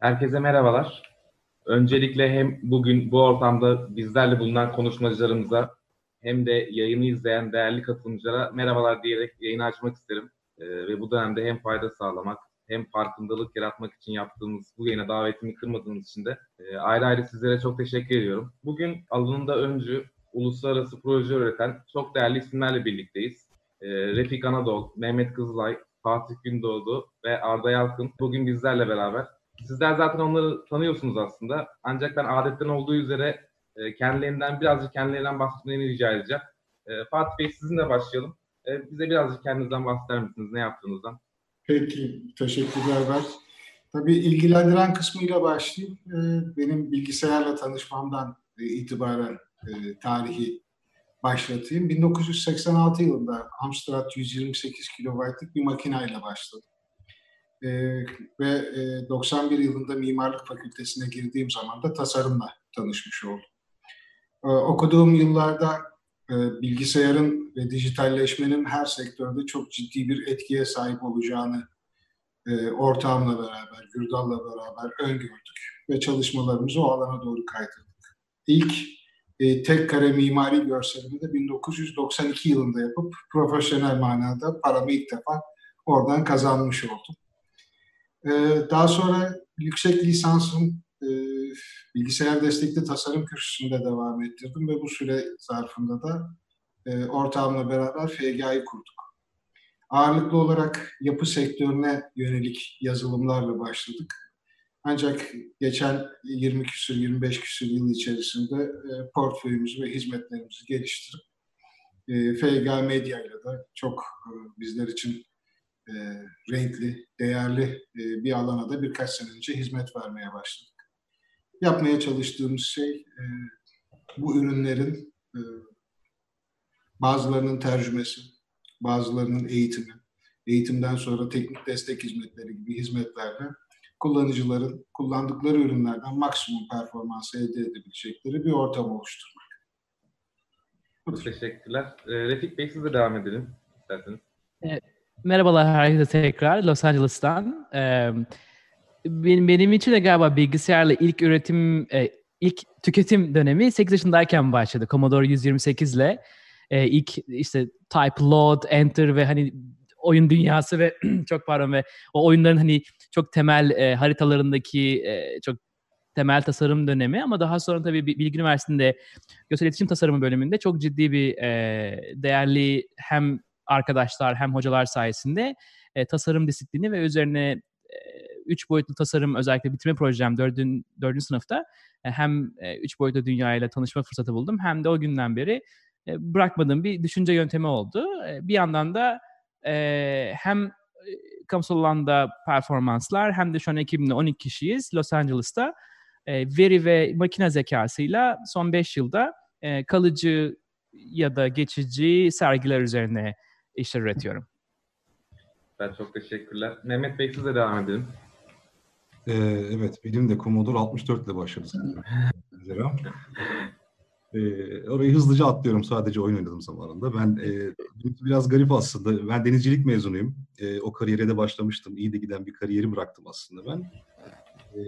Herkese merhabalar. Öncelikle hem bugün bu ortamda bizlerle bulunan konuşmacılarımıza hem de yayını izleyen değerli katılımcılara merhabalar diyerek yayını açmak isterim. Ee, ve bu dönemde hem fayda sağlamak hem farkındalık yaratmak için yaptığımız bu yayına davetimi kırmadığınız için de e, ayrı ayrı sizlere çok teşekkür ediyorum. Bugün alanında öncü, uluslararası proje üreten çok değerli isimlerle birlikteyiz. E, Refik Anadolu, Mehmet Kızılay, Fatih Gündoğdu ve Arda Yalkın bugün bizlerle beraber. Sizler zaten onları tanıyorsunuz aslında. Ancak ben adetten olduğu üzere e, kendilerinden birazcık kendilerinden bahsetmelerini rica edeceğim. E, Fatih Bey sizinle başlayalım. E, bize birazcık kendinizden bahseder misiniz? Ne yaptığınızdan? Peki, teşekkürler ben. Tabii ilgilendiren kısmıyla başlayayım. E, benim bilgisayarla tanışmamdan e, itibaren e, tarihi başlatayım. 1986 yılında Amstrad 128 kW'lık bir makinayla başladım. Ee, ve e, 91 yılında Mimarlık Fakültesine girdiğim zaman da tasarımla tanışmış oldum. Ee, okuduğum yıllarda e, bilgisayarın ve dijitalleşmenin her sektörde çok ciddi bir etkiye sahip olacağını e, ortağımla beraber, Gürdal'la beraber öngördük ve çalışmalarımızı o alana doğru kaydırdık. İlk e, tek kare mimari görselimi de 1992 yılında yapıp profesyonel manada paramı ilk defa oradan kazanmış oldum. E, daha sonra yüksek lisansım e, bilgisayar destekli tasarım kürsüsünde devam ettirdim ve bu süre zarfında da e, ortağımla beraber FGA'yı kurduk. Ağırlıklı olarak yapı sektörüne yönelik yazılımlarla başladık ancak geçen 20 küsur, 25 küsur yıl içerisinde e, portföyümüzü ve hizmetlerimizi geliştirip e, FG Medya ile de çok e, bizler için e, renkli, değerli e, bir alana da birkaç sene önce hizmet vermeye başladık. Yapmaya çalıştığımız şey e, bu ürünlerin e, bazılarının tercümesi, bazılarının eğitimi, eğitimden sonra teknik destek hizmetleri gibi hizmetlerle kullanıcıların kullandıkları ürünlerden maksimum performansı elde edebilecekleri bir ortam oluşturmak. Çok teşekkürler. Ee, Refik Bey siz de devam edelim isterseniz. E, merhabalar herkese tekrar Los Angeles'tan. Benim, için de galiba bilgisayarla ilk üretim, e, ilk tüketim dönemi 8 yaşındayken başladı. Commodore 128 ile e, ilk işte type load, enter ve hani oyun dünyası ve çok pardon ve o oyunların hani çok temel e, haritalarındaki çok temel tasarım dönemi ama daha sonra tabii Bilgi Üniversitesi'nde görsel iletişim tasarımı bölümünde çok ciddi bir değerli hem arkadaşlar hem hocalar sayesinde e, tasarım disiplini ve üzerine e, üç boyutlu tasarım özellikle bitirme projem dördün, dördüncü sınıfta e, hem e, üç boyutlu dünyayla tanışma fırsatı buldum hem de o günden beri e, bırakmadığım bir düşünce yöntemi oldu. E, bir yandan da e, hem kamusal alanda performanslar hem de şu an ekibimde 12 kişiyiz Los Angeles'ta. E, veri ve makine zekasıyla son 5 yılda e, kalıcı ya da geçici sergiler üzerine işler üretiyorum. Ben çok teşekkürler. Mehmet Bey size devam edelim. Ee, evet, benim de Commodore 64 ile başladı. E, orayı hızlıca atlıyorum sadece oyun oynadım zamanında. Ben e, biraz garip aslında. Ben denizcilik mezunuyum. E, o kariyere de başlamıştım. İyi de giden bir kariyeri bıraktım aslında ben. E,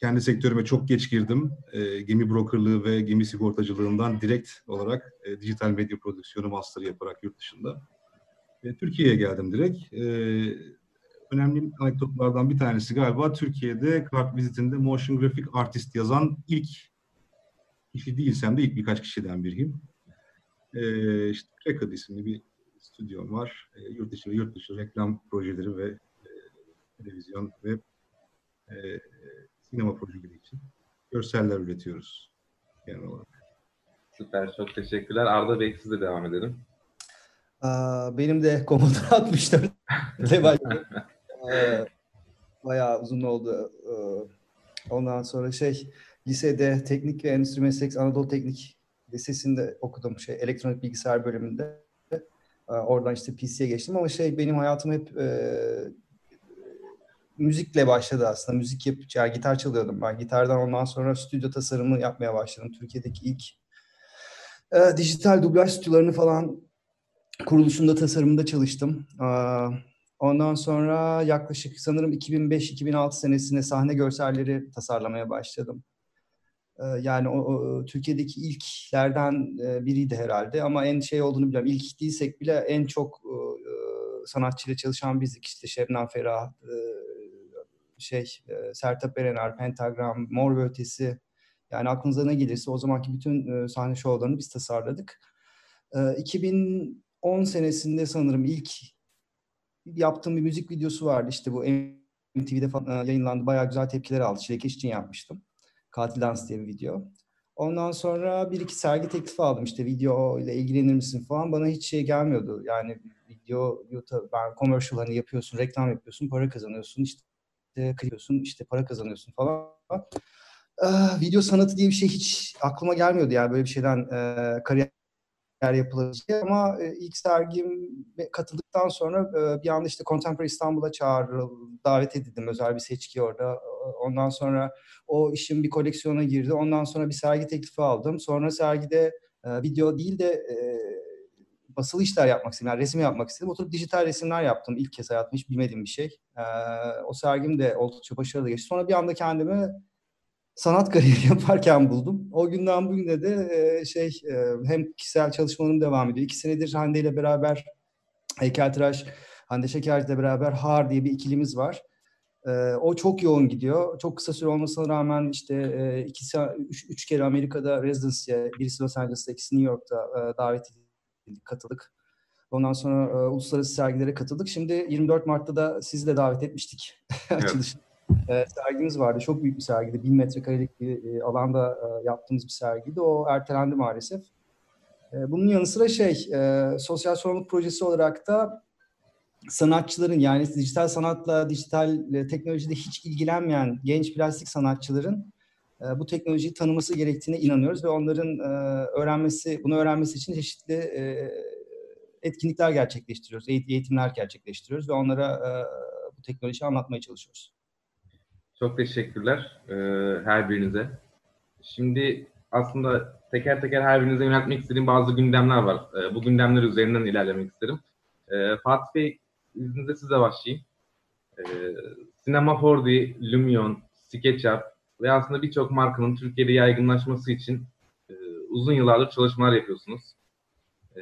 kendi sektörüme çok geç girdim. E, gemi brokerlığı ve gemi sigortacılığından direkt olarak e, dijital medya prodüksiyonu master yaparak yurt dışında. E, Türkiye'ye geldim direkt. E, önemli anekdotlardan bir tanesi galiba Türkiye'de kart vizitinde motion graphic artist yazan ilk kişi değilsem de ilk birkaç kişiden biriyim. Ee, işte Record isimli bir stüdyom var. E, yurt dışı ve yurt dışı reklam projeleri ve e, televizyon ve e, sinema projeleri için görseller üretiyoruz genel olarak. Süper, çok teşekkürler. Arda Bey siz de devam edelim. Benim de Commodore 64 bayağı uzun oldu. Ondan sonra şey lisede teknik ve endüstri meslek Anadolu Teknik Lisesi'nde okudum şey elektronik bilgisayar bölümünde. Ee, oradan işte PC'ye geçtim ama şey benim hayatım hep e, müzikle başladı aslında. Müzik yap, yani gitar çalıyordum ben. Gitardan ondan sonra stüdyo tasarımı yapmaya başladım. Türkiye'deki ilk e, dijital dublaj stüdyolarını falan kuruluşunda tasarımında çalıştım. E, Ondan sonra yaklaşık sanırım 2005-2006 senesinde sahne görselleri tasarlamaya başladım. Ee, yani o, o Türkiye'deki ilklerden e, biriydi herhalde ama en şey olduğunu biliyorum. İlk değilsek bile en çok e, e, sanatçıyla çalışan bizdik. İşte Şebnem Ferah, şey Sertab Erener, Pentagram, Mor ve Ötesi. Yani aklınıza ne gelirse o zamanki bütün sahne şovlarını biz tasarladık. 2010 senesinde sanırım ilk yaptığım bir müzik videosu vardı. İşte bu MTV'de falan yayınlandı. Bayağı güzel tepkiler aldı. Çilekeş için yapmıştım. Katil Dans diye bir video. Ondan sonra bir iki sergi teklifi aldım işte video ile ilgilenir misin falan. Bana hiç şey gelmiyordu. Yani video, YouTube, ben commercial hani yapıyorsun, reklam yapıyorsun, para kazanıyorsun, işte kırıyorsun, işte para kazanıyorsun falan. Ee, video sanatı diye bir şey hiç aklıma gelmiyordu yani böyle bir şeyden e, kariyer yapılacak ama e, ilk sergim katıldıktan sonra e, bir anda işte Contemporary İstanbul'a çağrıldı, davet edildim özel bir seçki orada. Ondan sonra o işin bir koleksiyona girdi. Ondan sonra bir sergi teklifi aldım. Sonra sergide e, video değil de e, basılı işler yapmak istedim. Yani resim yapmak istedim. Oturup dijital resimler yaptım. İlk kez hayatımda hiç bilmediğim bir şey. E, o sergim de oldukça başarılı geçti. Sonra bir anda kendimi sanat kariyeri yaparken buldum. O günden bugüne de e, şey e, hem kişisel çalışmalarım devam ediyor. İki senedir Hande ile beraber heykeltıraş Hande Şekerci ile beraber Har diye bir ikilimiz var. E, o çok yoğun gidiyor. Çok kısa süre olmasına rağmen işte e, ikisi, üç, üç kere Amerika'da residency'ye, birisi Los Angeles'ta, ikisi New York'ta e, davet edildik, katıldık. Ondan sonra e, uluslararası sergilere katıldık. Şimdi 24 Mart'ta da sizi de davet etmiştik evet. açılışta e, sergimiz vardı. Çok büyük bir sergiydi. Bin metrekarelik bir e, alanda e, yaptığımız bir sergiydi. O ertelendi maalesef. E, bunun yanı sıra şey, e, sosyal sorumluluk projesi olarak da sanatçıların yani dijital sanatla, dijital e, teknolojide hiç ilgilenmeyen genç plastik sanatçıların e, bu teknolojiyi tanıması gerektiğine inanıyoruz ve onların e, öğrenmesi, bunu öğrenmesi için çeşitli e, etkinlikler gerçekleştiriyoruz, eğitimler gerçekleştiriyoruz ve onlara e, bu teknolojiyi anlatmaya çalışıyoruz. Çok teşekkürler her birinize. Şimdi aslında teker teker her birinize yöneltmek istediğim bazı gündemler var. Bu gündemler üzerinden ilerlemek isterim. Fatih Bey, izninizle size başlayayım. E, Sinema 4D, Lumion, SketchUp ve aslında birçok markanın Türkiye'de yaygınlaşması için e, uzun yıllardır çalışmalar yapıyorsunuz. E,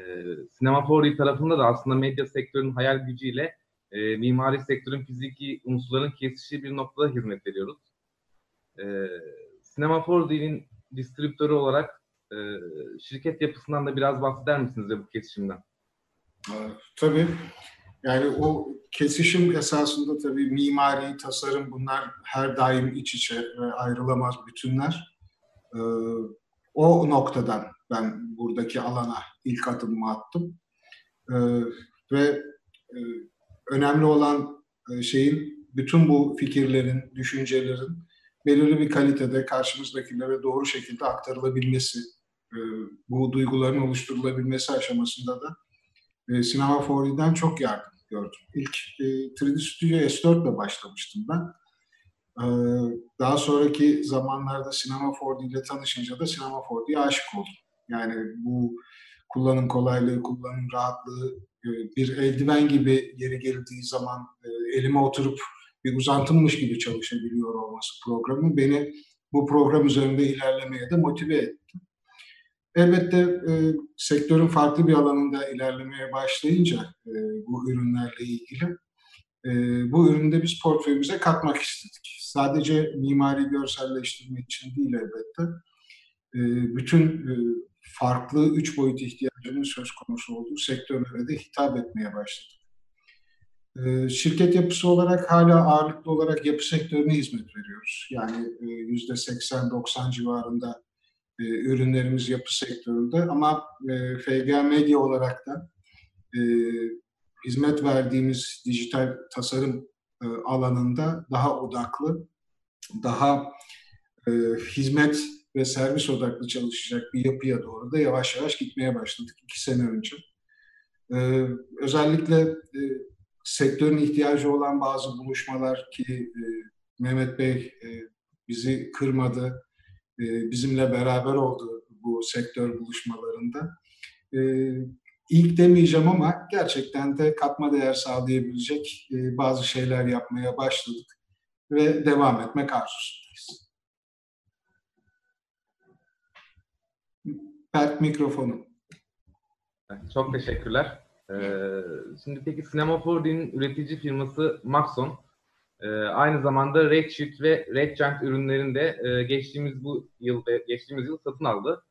Sinema 4D tarafında da aslında medya sektörünün hayal gücüyle e, mimari sektörün fiziki unsurların kesiştiği bir noktada hizmet veriyoruz. E, Sinema 4D'nin distribütörü olarak e, şirket yapısından da biraz bahseder misiniz bu kesişimden? Tabii. Yani o kesişim esasında tabii mimari, tasarım bunlar her daim iç içe ve ayrılamaz bütünler. Ee, o noktadan ben buradaki alana ilk adımımı attım. Ee, ve e, önemli olan e, şeyin bütün bu fikirlerin, düşüncelerin belirli bir kalitede karşımızdakilere doğru şekilde aktarılabilmesi, e, bu duyguların oluşturulabilmesi aşamasında da e, Sinema 4D'den çok yardım gördüm. İlk 3D Studio S4 ile başlamıştım ben. Daha sonraki zamanlarda Sinema 4D ile tanışınca da Sinema 4D'ye aşık oldum. Yani bu kullanım kolaylığı, kullanım rahatlığı, e, bir eldiven gibi yeri geldiği zaman e, elime oturup bir uzantımmış gibi çalışabiliyor olması programı beni bu program üzerinde ilerlemeye de motive etti. Elbette e, sektörün farklı bir alanında ilerlemeye başlayınca e, bu ürünlerle ilgili e, bu ürünü de biz portföyümüze katmak istedik. Sadece mimari görselleştirme için değil elbette. E, bütün e, farklı üç boyut ihtiyacının söz konusu olduğu sektörlere de hitap etmeye başladık. Ee, şirket yapısı olarak hala ağırlıklı olarak yapı sektörüne hizmet veriyoruz. Yani e, yüzde 80-90 civarında e, ürünlerimiz yapı sektöründe ama e, FGA Medya olarak da hizmet verdiğimiz dijital tasarım alanında daha odaklı, daha hizmet ve servis odaklı çalışacak bir yapıya doğru da yavaş yavaş gitmeye başladık iki sene önce. Ee, özellikle e, sektörün ihtiyacı olan bazı buluşmalar ki e, Mehmet Bey e, bizi kırmadı, e, bizimle beraber oldu bu sektör buluşmalarında. E, ilk demeyeceğim ama gerçekten de katma değer sağlayabilecek e, bazı şeyler yapmaya başladık ve devam etmek arzusundayız. Berk mikrofonu. Çok teşekkürler. Ee, şimdi peki Cinema 4D'nin üretici firması Maxon e, aynı zamanda Redshift ve Redgiant ürünlerini de e, geçtiğimiz bu yıl geçtiğimiz yıl satın aldı.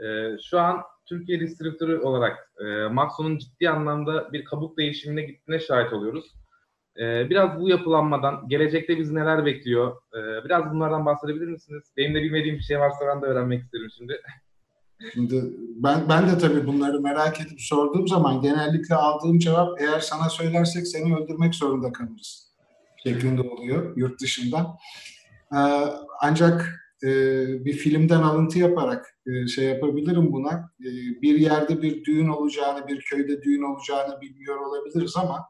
E, şu an Türkiye distribütörü olarak e, Maxon'un ciddi anlamda bir kabuk değişimine gittiğine şahit oluyoruz. E, biraz bu yapılanmadan gelecekte bizi neler bekliyor? E, biraz bunlardan bahsedebilir misiniz? Benim de bilmediğim bir şey varsa ben de öğrenmek isterim şimdi. Şimdi ben ben de tabii bunları merak edip sorduğum zaman genellikle aldığım cevap eğer sana söylersek seni öldürmek zorunda kalırız şeklinde oluyor yurt dışından. Ee, ancak e, bir filmden alıntı yaparak e, şey yapabilirim buna. E, bir yerde bir düğün olacağını, bir köyde düğün olacağını bilmiyor olabiliriz ama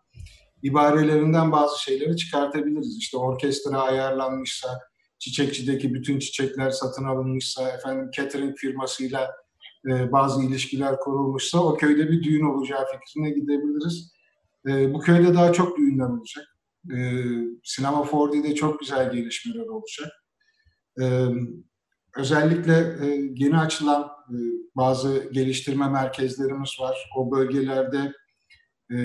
ibarelerinden bazı şeyleri çıkartabiliriz. İşte orkestra ayarlanmışsa, çiçekçideki bütün çiçekler satın alınmışsa, efendim catering firmasıyla bazı ilişkiler kurulmuşsa o köyde bir düğün olacağı fikrine gidebiliriz. Bu köyde daha çok düğünler olacak. E, Sinema 4D'de çok güzel gelişmeler olacak. E, özellikle e, yeni açılan e, bazı geliştirme merkezlerimiz var. O bölgelerde e,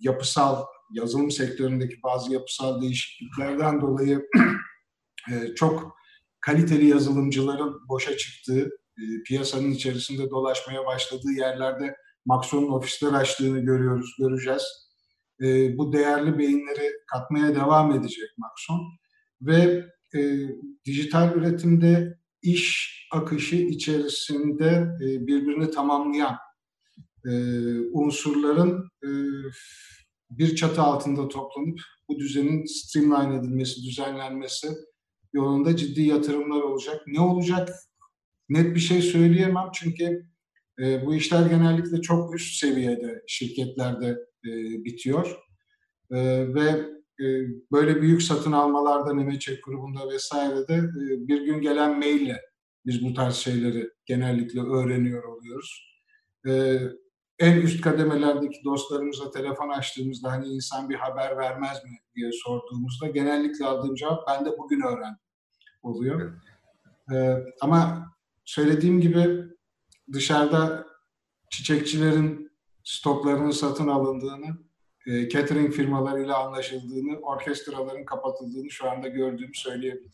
yapısal, yazılım sektöründeki bazı yapısal değişikliklerden dolayı e, çok kaliteli yazılımcıların boşa çıktığı, e, piyasanın içerisinde dolaşmaya başladığı yerlerde Maxon'un ofisler açtığını görüyoruz, göreceğiz. E, bu değerli beyinleri katmaya devam edecek Maxon ve e, dijital üretimde iş akışı içerisinde e, birbirini tamamlayan e, unsurların e, bir çatı altında toplanıp bu düzenin streamline edilmesi, düzenlenmesi yolunda ciddi yatırımlar olacak. Ne olacak? Net bir şey söyleyemem çünkü e, bu işler genellikle çok üst seviyede şirketlerde e, bitiyor. E, ve e, böyle büyük satın almalarda Nemeçek grubunda vesairede e, bir gün gelen maille biz bu tarz şeyleri genellikle öğreniyor oluyoruz. E, en üst kademelerdeki dostlarımıza telefon açtığımızda hani insan bir haber vermez mi diye sorduğumuzda genellikle aldığım cevap ben de bugün öğrendim oluyor. Ee, ama söylediğim gibi dışarıda çiçekçilerin stoklarının satın alındığını, e, catering firmalarıyla anlaşıldığını, orkestraların kapatıldığını şu anda gördüğümü söyleyebilirim.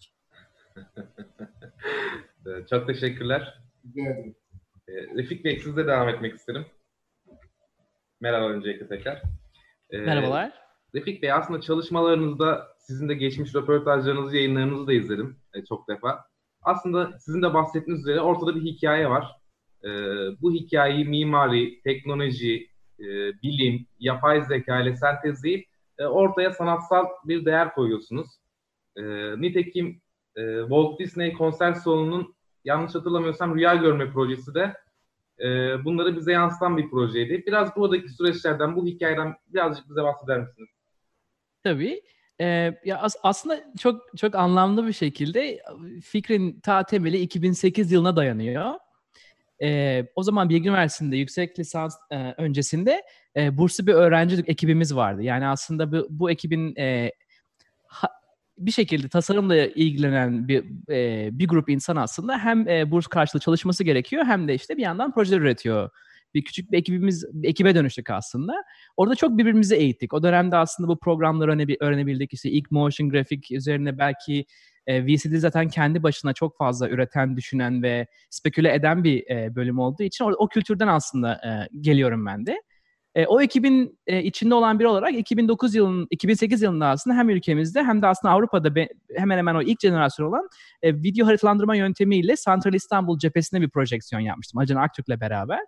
Çok teşekkürler. Rica ederim. Ee, Refik Bey sizle devam etmek isterim. Merhaba öncelikle tekrar. Ee, Merhabalar. Refik Bey aslında çalışmalarınızda sizin de geçmiş röportajlarınızı, yayınlarınızı da izledim e, çok defa. Aslında sizin de bahsettiğiniz üzere ortada bir hikaye var. E, bu hikayeyi mimari, teknoloji, e, bilim, yapay zeka ile sentezleyip e, ortaya sanatsal bir değer koyuyorsunuz. E, nitekim e, Walt Disney konser salonunun yanlış hatırlamıyorsam Rüya Görme projesi de e, bunları bize yansıtan bir projeydi. Biraz buradaki süreçlerden, bu hikayeden birazcık bize bahseder misiniz? Tabii. Ee, ya as- aslında çok çok anlamlı bir şekilde fikrin ta temeli 2008 yılına dayanıyor. Ee, o zaman Bilgi Üniversitesi'nde yüksek lisans e, öncesinde e, burslu bir öğrenci ekibimiz vardı. Yani aslında bu, bu ekibin e, ha, bir şekilde tasarımla ilgilenen bir e, bir grup insan aslında hem e, burs karşılığı çalışması gerekiyor hem de işte bir yandan projeler üretiyor bir küçük bir ekibimiz, bir ekibe dönüştük aslında. Orada çok birbirimizi eğittik. O dönemde aslında bu programları öğrenebildik. İşte ilk motion grafik üzerine belki e, VCD zaten kendi başına çok fazla üreten, düşünen ve speküle eden bir e, bölüm olduğu için o, o kültürden aslında e, geliyorum ben de. E, o ekibin e, içinde olan biri olarak 2009 yılın 2008 yılında aslında hem ülkemizde hem de aslında Avrupa'da be, hemen hemen o ilk jenerasyon olan e, video haritalandırma yöntemiyle Santral İstanbul cephesinde bir projeksiyon yapmıştım. Acun Aktürk'le beraber.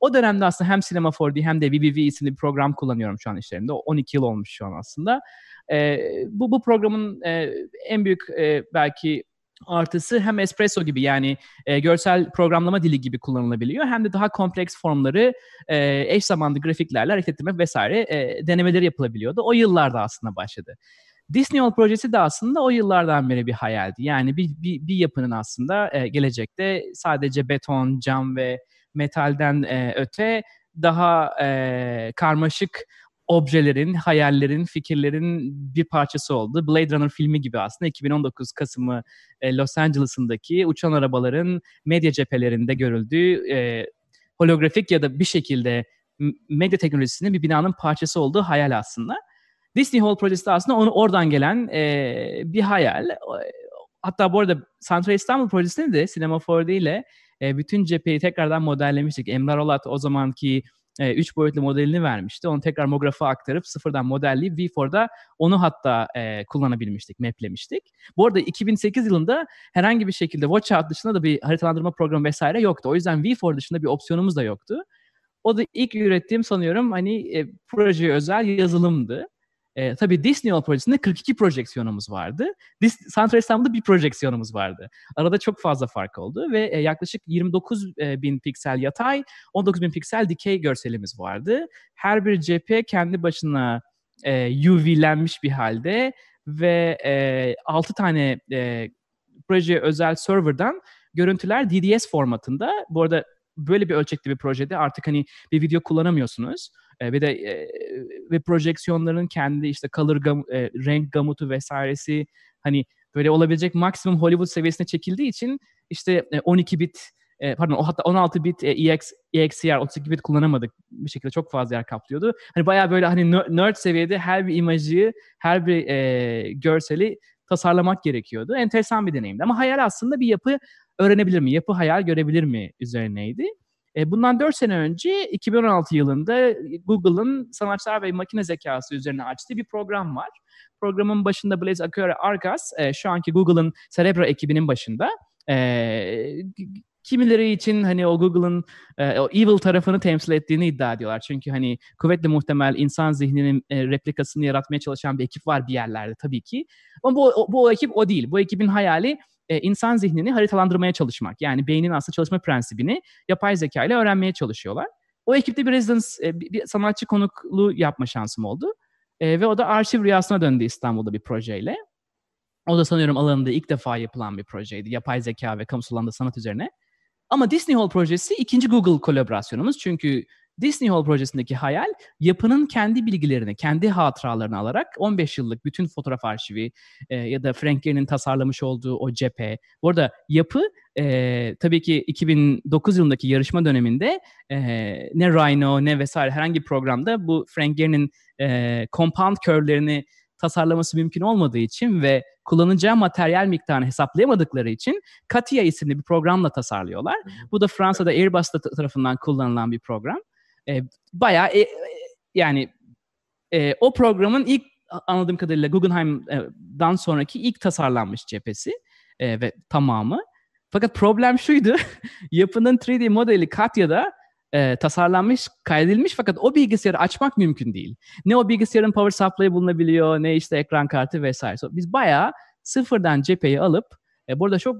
O dönemde aslında hem Cinema 4D hem de BBV isimli bir program kullanıyorum şu an işlerimde. 12 yıl olmuş şu an aslında. E, bu, bu programın e, en büyük e, belki artısı hem espresso gibi yani e, görsel programlama dili gibi kullanılabiliyor hem de daha kompleks formları e, eş zamanlı grafiklerle hareket ettirmek vesaire e, denemeleri yapılabiliyordu. O yıllarda aslında başladı. Disney World projesi de aslında o yıllardan beri bir hayaldi. Yani bir, bir, bir yapının aslında e, gelecekte sadece beton, cam ve metalden e, öte daha e, karmaşık objelerin, hayallerin, fikirlerin bir parçası oldu. Blade Runner filmi gibi aslında 2019 Kasım'ı e, Los Angeles'ındaki uçan arabaların medya cephelerinde görüldüğü e, holografik ya da bir şekilde medya teknolojisinin bir binanın parçası olduğu hayal aslında. Disney Hall projesi aslında onu oradan gelen e, bir hayal. Hatta bu arada Central İstanbul projesinde de Cinema 4D ile e, bütün cepheyi tekrardan modellemiştik. Emrah Olat o zamanki e, üç boyutlu modelini vermişti. Onu tekrar mografa aktarıp sıfırdan modelleyip V4'da onu hatta e, kullanabilmiştik, maplemiştik. Bu arada 2008 yılında herhangi bir şekilde Watch dışında da bir haritalandırma programı vesaire yoktu. O yüzden V4 dışında bir opsiyonumuz da yoktu. O da ilk ürettiğim sanıyorum hani e, projeye özel yazılımdı. E, tabii Disney World projesinde 42 projeksiyonumuz vardı. Dis Central İstanbul'da bir projeksiyonumuz vardı. Arada çok fazla fark oldu ve e, yaklaşık 29 e, bin piksel yatay, 19 bin piksel dikey görselimiz vardı. Her bir cephe kendi başına e, UV'lenmiş bir halde ve e, 6 tane e, projeye özel serverdan görüntüler DDS formatında. Bu arada böyle bir ölçekli bir projede artık hani bir video kullanamıyorsunuz. E, ve de e, ve projeksiyonların kendi işte color gam, e, renk gamutu vesairesi hani böyle olabilecek maksimum Hollywood seviyesine çekildiği için işte e, 12 bit e, pardon hatta 16 bit e, EX, EXCR 32 bit kullanamadık bir şekilde çok fazla yer kaplıyordu. Hani bayağı böyle hani nerd seviyede her bir imajı, her bir e, görseli tasarlamak gerekiyordu. Enteresan bir deneyimdi ama hayal aslında bir yapı öğrenebilir mi? Yapı hayal görebilir mi üzerineydi. E, bundan 4 sene önce 2016 yılında Google'ın sanatçılar ve makine zekası üzerine açtığı bir program var. Programın başında Blaise Acquera Argas, e, şu anki Google'ın Cerebro ekibinin başında. E, kimileri için hani o Google'ın e, o evil tarafını temsil ettiğini iddia ediyorlar. Çünkü hani kuvvetle muhtemel insan zihninin e, replikasını yaratmaya çalışan bir ekip var bir yerlerde tabii ki. Ama bu, bu o ekip o değil. Bu ekibin hayali e, insan zihnini haritalandırmaya çalışmak. Yani beynin aslında çalışma prensibini yapay zeka ile öğrenmeye çalışıyorlar. O ekipte bir residence, e, bir, sanatçı konukluğu yapma şansım oldu. E, ve o da arşiv rüyasına döndü İstanbul'da bir projeyle. O da sanıyorum alanında ilk defa yapılan bir projeydi. Yapay zeka ve kamusal alanda sanat üzerine. Ama Disney Hall projesi ikinci Google kolaborasyonumuz. Çünkü Disney Hall projesindeki hayal yapının kendi bilgilerini, kendi hatıralarını alarak 15 yıllık bütün fotoğraf arşivi e, ya da Frank Gehry'nin tasarlamış olduğu o cephe. Bu arada yapı e, tabii ki 2009 yılındaki yarışma döneminde e, ne Rhino ne vesaire herhangi bir programda bu Frank Gehry'nin e, compound curve'lerini tasarlaması mümkün olmadığı için ve kullanacağı materyal miktarını hesaplayamadıkları için CATIA isimli bir programla tasarlıyorlar. Bu da Fransa'da Airbus tarafından kullanılan bir program. E, bayağı e, yani e, o programın ilk anladığım kadarıyla Guggenheim'dan sonraki ilk tasarlanmış cephesi e, ve tamamı. Fakat problem şuydu. yapının 3D modeli Katya'da e, tasarlanmış, kaydedilmiş fakat o bilgisayarı açmak mümkün değil. Ne o bilgisayarın power supply'ı bulunabiliyor ne işte ekran kartı vesaire. So, biz bayağı sıfırdan cepheyi alıp e, burada çok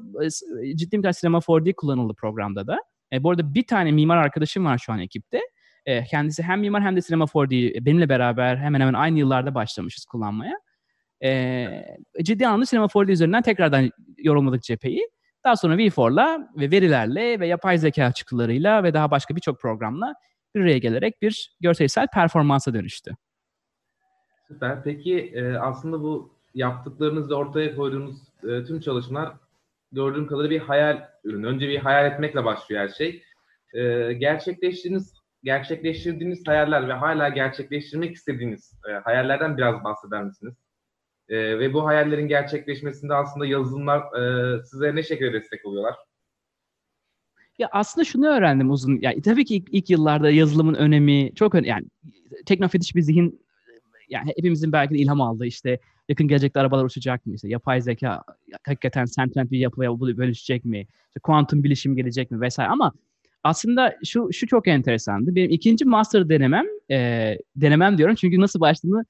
e, ciddi bir sinema 4D kullanıldı programda da. E, bu arada bir tane mimar arkadaşım var şu an ekipte. E, kendisi hem mimar hem de sinema 4D benimle beraber hemen hemen aynı yıllarda başlamışız kullanmaya. E, ciddi anlamda sinema 4D üzerinden tekrardan yorumladık cepheyi. Daha sonra V4'la ve verilerle ve yapay zeka çıktılarıyla ve daha başka birçok programla bir araya gelerek bir görselsel performansa dönüştü. Süper. Peki e, aslında bu yaptıklarınızda ortaya koyduğunuz e, tüm çalışmalar gördüğüm kadarıyla bir hayal ürünü. Önce bir hayal etmekle başlıyor her şey. E, gerçekleştiğiniz gerçekleştirdiğiniz hayaller ve hala gerçekleştirmek istediğiniz e, hayallerden biraz bahseder misiniz? E, ve bu hayallerin gerçekleşmesinde aslında yazılımlar e, size ne şekilde destek oluyorlar? Ya aslında şunu öğrendim uzun. Ya tabii ki ilk, ilk yıllarda yazılımın önemi çok önemli. Yani teknofetiş bir zihin yani hepimizin belki de ilham aldığı işte yakın gelecekte arabalar uçacak mı? İşte yapay zeka hakikaten sentient bir yapıya bölüşecek mi? İşte kuantum bilişim gelecek mi vesaire ama aslında şu şu çok enteresandı. Benim ikinci master denemem, e, denemem diyorum çünkü nasıl başladığını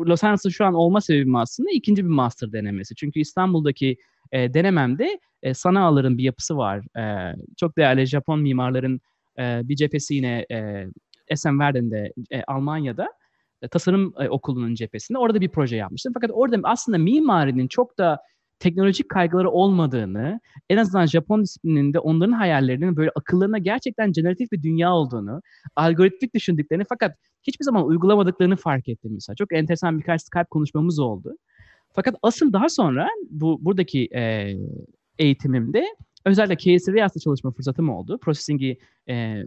Los Angeles'ın şu an olma sebebim aslında ikinci bir master denemesi. Çünkü İstanbul'daki e, denememde e, Sanağaların bir yapısı var. E, çok değerli Japon mimarların e, bir cephesi yine e, Essen Werden'de e, Almanya'da e, tasarım e, okulunun cephesinde orada bir proje yapmıştım. Fakat orada aslında mimarinin çok da teknolojik kaygıları olmadığını, en azından Japon disiplininde onların hayallerinin böyle akıllarına gerçekten generatif bir dünya olduğunu, algoritmik düşündüklerini fakat hiçbir zaman uygulamadıklarını fark ettim mesela. Çok enteresan birkaç Skype konuşmamız oldu. Fakat asıl daha sonra bu buradaki e, eğitimimde özellikle KSR Riyas'ta çalışma fırsatım oldu. Processing'i e,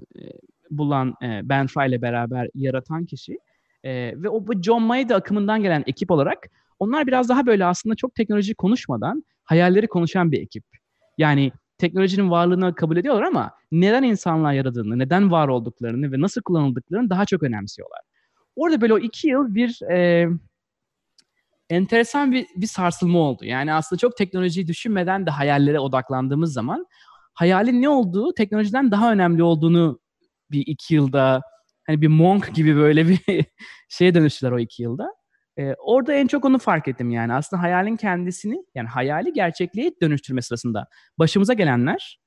bulan e, Ben Fry ile beraber yaratan kişi. E, ve o bu John Maeda akımından gelen ekip olarak onlar biraz daha böyle aslında çok teknoloji konuşmadan hayalleri konuşan bir ekip. Yani teknolojinin varlığını kabul ediyorlar ama neden insanlar yaradığını, neden var olduklarını ve nasıl kullanıldıklarını daha çok önemsiyorlar. Orada böyle o iki yıl bir e, enteresan bir, bir sarsılma oldu. Yani aslında çok teknolojiyi düşünmeden de hayallere odaklandığımız zaman hayalin ne olduğu teknolojiden daha önemli olduğunu bir iki yılda hani bir monk gibi böyle bir şeye dönüştüler o iki yılda. Ee, orada en çok onu fark ettim yani. Aslında hayalin kendisini yani hayali gerçekliğe dönüştürme sırasında başımıza gelenler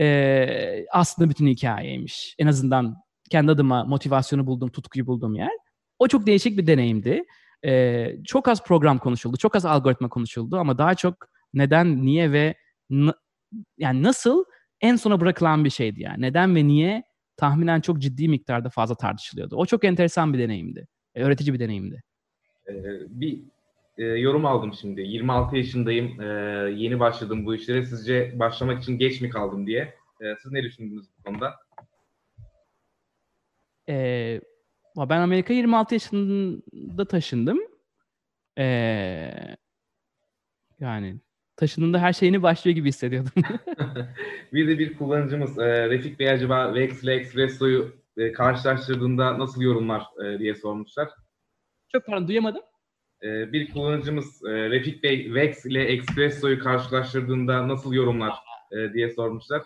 e, aslında bütün hikayeymiş. En azından kendi adıma motivasyonu buldum, tutkuyu bulduğum yer. O çok değişik bir deneyimdi. Ee, çok az program konuşuldu, çok az algoritma konuşuldu ama daha çok neden, niye ve yani nasıl en sona bırakılan bir şeydi yani. Neden ve niye tahminen çok ciddi miktarda fazla tartışılıyordu. O çok enteresan bir deneyimdi. E, öğretici bir deneyimdi. Ee, bir e, yorum aldım şimdi. 26 yaşındayım. E, yeni başladım bu işlere. Sizce başlamak için geç mi kaldım diye. E, siz ne düşündünüz bu konuda? E, ben Amerika 26 yaşında taşındım. Ee, yani taşındığında her şeyini başlıyor gibi hissediyordum. bir de bir kullanıcımız e, Refik Bey acaba Vex ile Expresso'yu e, karşılaştırdığında nasıl yorumlar e, diye sormuşlar. Çok pardon duyamadım. E, bir kullanıcımız e, Refik Bey Vex ile Expresso'yu karşılaştırdığında nasıl yorumlar e, diye sormuşlar.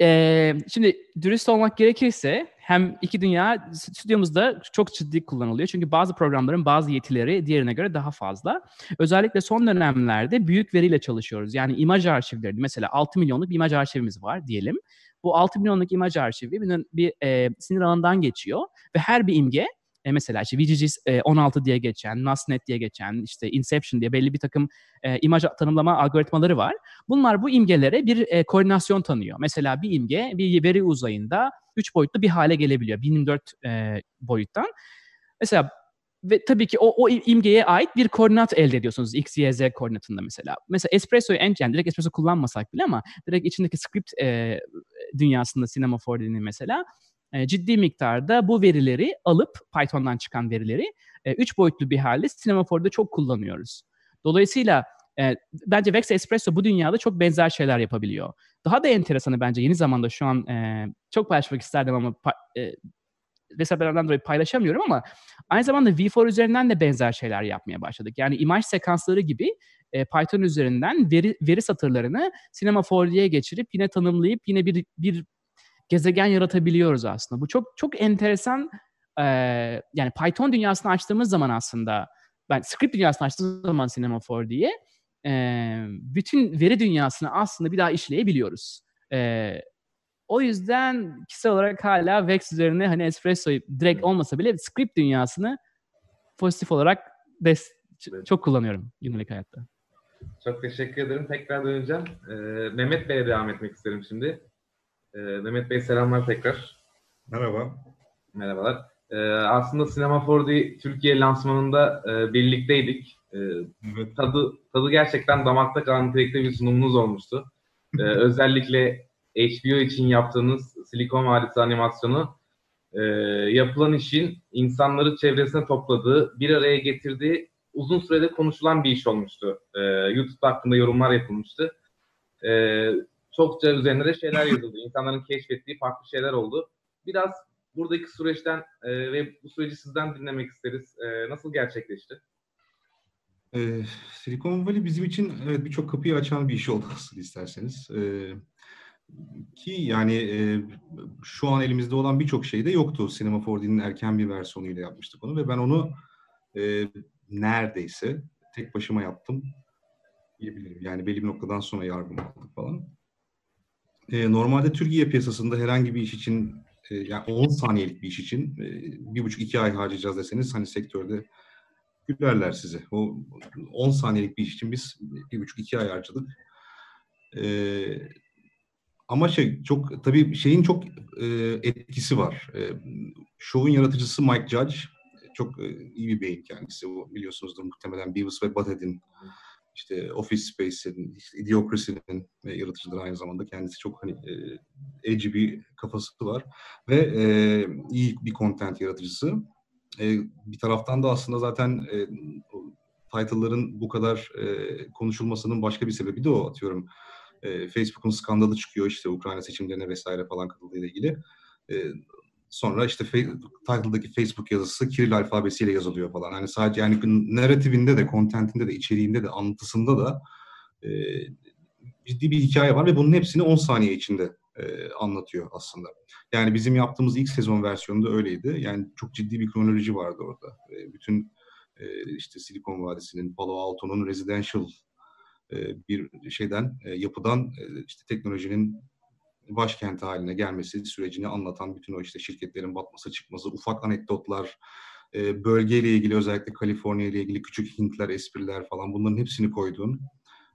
Ee, şimdi dürüst olmak gerekirse hem iki dünya stüdyomuzda çok ciddi kullanılıyor. Çünkü bazı programların bazı yetileri diğerine göre daha fazla. Özellikle son dönemlerde büyük veriyle çalışıyoruz. Yani imaj arşivleri mesela 6 milyonluk bir imaj arşivimiz var diyelim. Bu 6 milyonluk imaj arşivi bir, bir e, sinir ağından geçiyor ve her bir imge e, mesela işte VGG e, 16 diye geçen, NASNet diye geçen, işte Inception diye belli bir takım e, imaj tanımlama algoritmaları var. Bunlar bu imgelere bir e, koordinasyon tanıyor. Mesela bir imge bir veri uzayında 3 boyutlu bir hale gelebiliyor. 1024 e, boyuttan. Mesela ve tabii ki o, o imgeye ait bir koordinat elde ediyorsunuz. X, Y, Z koordinatında mesela. Mesela Espresso'yu en, yani direkt Espresso kullanmasak bile ama direkt içindeki script e, dünyasında Cinema 4D'nin mesela e, ciddi miktarda bu verileri alıp Python'dan çıkan verileri e, üç boyutlu bir halde Cinema 4'de çok kullanıyoruz. Dolayısıyla e, bence Vex Espresso bu dünyada çok benzer şeyler yapabiliyor. Daha da enteresanı bence yeni zamanda şu an e, çok paylaşmak isterdim ama e, vesaireden dolayı paylaşamıyorum ama aynı zamanda V4 üzerinden de benzer şeyler yapmaya başladık. Yani imaj sekansları gibi Python üzerinden veri, veri satırlarını Cinema 4D'ye geçirip yine tanımlayıp yine bir, bir gezegen yaratabiliyoruz aslında. Bu çok çok enteresan e, yani Python dünyasını açtığımız zaman aslında ben script dünyasını açtığımız zaman Cinema 4D'ye e, bütün veri dünyasını aslında bir daha işleyebiliyoruz. E, o yüzden kişisel olarak hala Vex üzerine hani Espresso'yu direkt olmasa bile script dünyasını pozitif olarak des çok kullanıyorum günlük hayatta. Çok teşekkür ederim. Tekrar döneceğim. Ee, Mehmet Bey'e devam etmek isterim şimdi. Ee, Mehmet Bey selamlar tekrar. Merhaba. Merhabalar. Ee, aslında Sinema 4D Türkiye lansmanında e, birlikteydik. Ee, evet. Tadı tadı gerçekten damakta kalan nitelikte bir sunumunuz olmuştu. Ee, özellikle HBO için yaptığınız Silikon Vadisi animasyonu e, yapılan işin insanları çevresine topladığı, bir araya getirdiği uzun sürede konuşulan bir iş olmuştu. E, YouTube'da hakkında yorumlar yapılmıştı. E, çokça üzerinde de şeyler yazıldı. İnsanların keşfettiği farklı şeyler oldu. Biraz buradaki süreçten e, ve bu süreci sizden dinlemek isteriz. E, nasıl gerçekleşti? Ee, Silikon Valley bizim için evet birçok kapıyı açan bir iş oldu aslında isterseniz. Ee, ki yani e, şu an elimizde olan birçok şey de yoktu. Cinema 4D'nin erken bir versiyonuyla yapmıştık onu ve ben onu e, neredeyse tek başıma yaptım diyebilirim. Yani belli bir noktadan sonra yardım aldık falan. E, normalde Türkiye piyasasında herhangi bir iş için e, yani 10 saniyelik bir iş için e, bir buçuk iki ay harcayacağız deseniz hani sektörde gülerler size. O 10 saniyelik bir iş için biz bir buçuk iki ay harcadık. Ee, ama şey çok tabii şeyin çok e, etkisi var. E, şovun yaratıcısı Mike Judge çok e, iyi bir beyin kendisi. O, biliyorsunuzdur muhtemelen Beavis ve Butthead'in işte Office Space'in, işte Idiocracy'nin e, yaratıcıları aynı zamanda. Kendisi çok hani e, edgy bir kafası var ve e, iyi bir content yaratıcısı. E, bir taraftan da aslında zaten e, title'ların bu kadar e, konuşulmasının başka bir sebebi de o atıyorum. E, Facebook'un skandalı çıkıyor işte Ukrayna seçimlerine vesaire falan katıldığıyla ilgili. E, sonra işte title'daki Facebook yazısı Kiril alfabesiyle yazılıyor falan. Hani sadece yani narratifinde de, contentinde de, içeriğinde de, anlatısında da e, ciddi bir hikaye var ve bunun hepsini 10 saniye içinde e, anlatıyor aslında. Yani bizim yaptığımız ilk sezon versiyonunda öyleydi. Yani çok ciddi bir kronoloji vardı orada. E, bütün e, işte Silikon Vadisi'nin, Palo Alto'nun residential e, bir şeyden, e, yapıdan e, işte teknolojinin başkenti haline gelmesi sürecini anlatan bütün o işte şirketlerin batması çıkması, ufak anekdotlar, e, bölgeyle ilgili özellikle Kaliforniya ile ilgili küçük hintler, espriler falan bunların hepsini koyduğun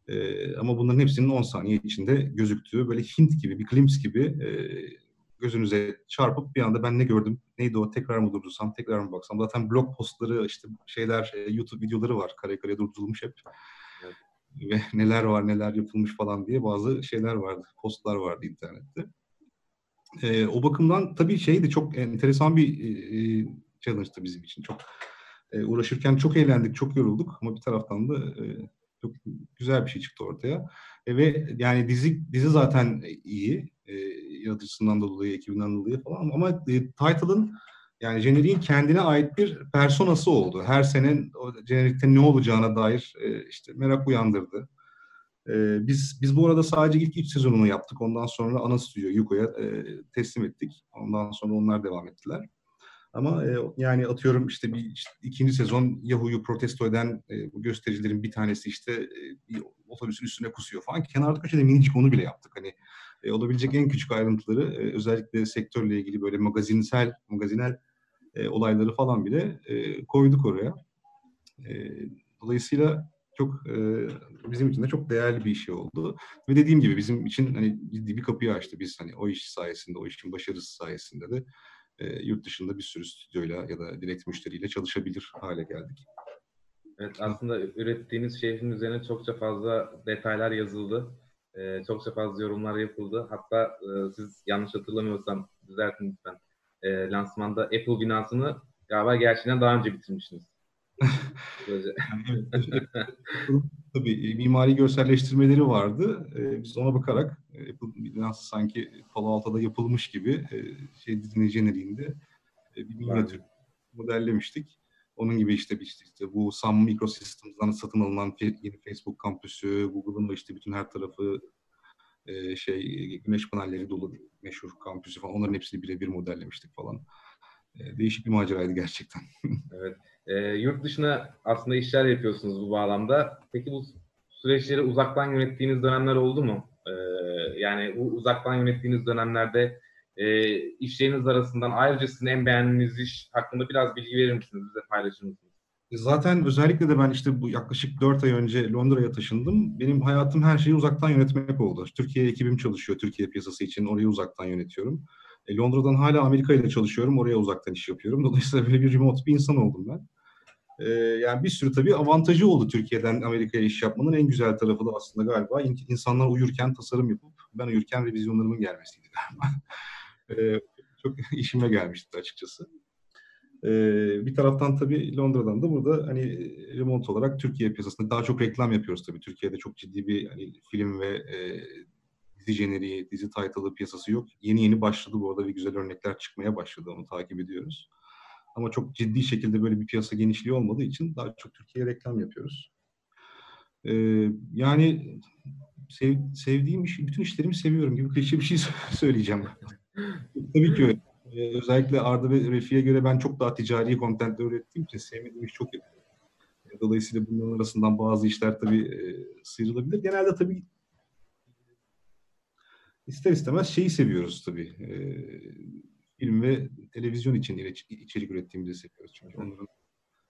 e, ama bunların hepsinin 10 saniye içinde gözüktüğü böyle hint gibi bir glimpse gibi e, gözünüze çarpıp bir anda ben ne gördüm, neydi o, tekrar mı durdursam, tekrar mı baksam. Zaten blog postları, işte şeyler, YouTube videoları var kare kare durdurulmuş hep. Ve neler var neler yapılmış falan diye bazı şeyler vardı, postlar vardı internette. E, o bakımdan tabii şey de çok enteresan bir e, challenge'tı bizim için. Çok e, uğraşırken çok eğlendik, çok yorulduk ama bir taraftan da e, çok güzel bir şey çıktı ortaya. E, ve yani dizi dizi zaten iyi, e, yaratıcısından dolayı, ekibinden dolayı falan ama e, title'ın yani jeneriğin kendine ait bir personası oldu. Her sene o jenerikte ne olacağına dair e, işte merak uyandırdı. E, biz biz bu arada sadece ilk üç sezonunu yaptık. Ondan sonra ana stüdyo Yuko'ya e, teslim ettik. Ondan sonra onlar devam ettiler. Ama e, yani atıyorum işte bir işte ikinci sezon Yahoo'yu protesto eden e, bu göstericilerin bir tanesi işte e, bir otobüsün üstüne kusuyor falan. Kenarda köşede minicik onu bile yaptık. Hani e, olabilecek en küçük ayrıntıları e, özellikle sektörle ilgili böyle magazinsel, magazinel e, olayları falan bile e, koyduk oraya. E, dolayısıyla çok e, bizim için de çok değerli bir şey oldu. Ve dediğim gibi bizim için hani ciddi bir kapıyı açtı. Biz hani o iş sayesinde, o işin başarısı sayesinde de e, yurt dışında bir sürü stüdyoyla ya da direkt müşteriyle çalışabilir hale geldik. Evet aslında ürettiğiniz şehrin üzerine çokça fazla detaylar yazıldı. Ee, çokça fazla yorumlar yapıldı. Hatta e, siz yanlış hatırlamıyorsam düzeltin lütfen e, lansmanda Apple binasını galiba gerçekten daha önce bitirmişsiniz. Tabii mimari görselleştirmeleri vardı. Ee, biz ona bakarak e, Apple binası sanki Palo Alto'da yapılmış gibi e, şey dizinin jeneriğinde e, bir minyatür modellemiştik. Onun gibi işte, işte, işte bu Sun Microsystems'dan satın alınan yeni Facebook kampüsü, Google'ın işte bütün her tarafı e, şey güneş panelleri dolu meşhur kampüsü falan onların hepsini birebir modellemiştik falan. E, değişik bir maceraydı gerçekten. evet. E, yurt dışına aslında işler yapıyorsunuz bu bağlamda. Peki bu süreçleri uzaktan yönettiğiniz dönemler oldu mu? E, yani bu uzaktan yönettiğiniz dönemlerde e, işleriniz arasından ayrıca sizin en beğendiğiniz iş hakkında biraz bilgi verir misiniz? Bize paylaşır mısınız? Zaten özellikle de ben işte bu yaklaşık 4 ay önce Londra'ya taşındım. Benim hayatım her şeyi uzaktan yönetmek oldu. Türkiye ekibim çalışıyor Türkiye piyasası için. Orayı uzaktan yönetiyorum. E, Londra'dan hala Amerika ile çalışıyorum. Oraya uzaktan iş yapıyorum. Dolayısıyla böyle bir remote bir insan oldum ben. E, yani bir sürü tabii avantajı oldu Türkiye'den Amerika'ya iş yapmanın. En güzel tarafı da aslında galiba insanlar uyurken tasarım yapıp ben uyurken revizyonlarımın gelmesiydi galiba. e, çok işime gelmişti açıkçası. Ee, bir taraftan tabii Londra'dan da burada hani remote olarak Türkiye piyasasında daha çok reklam yapıyoruz tabii. Türkiye'de çok ciddi bir hani film ve e, dizi jeneriği, dizi title'ı piyasası yok. Yeni yeni başladı bu arada ve güzel örnekler çıkmaya başladı. Onu takip ediyoruz. Ama çok ciddi şekilde böyle bir piyasa genişliği olmadığı için daha çok Türkiye'ye reklam yapıyoruz. Ee, yani sev, sevdiğim iş, bütün işlerimi seviyorum gibi klişe bir şey söyleyeceğim. Tabii ki öyle. Ee, özellikle Arda ve Refi'ye göre ben çok daha ticari kontentle ürettiğim için sevmediğim iş çok yapıyorum. Dolayısıyla bunların arasından bazı işler tabii e, sıyrılabilir. Genelde tabii ister istemez şeyi seviyoruz tabii. E, film ve televizyon için içerik ürettiğimizi seviyoruz. Çünkü onların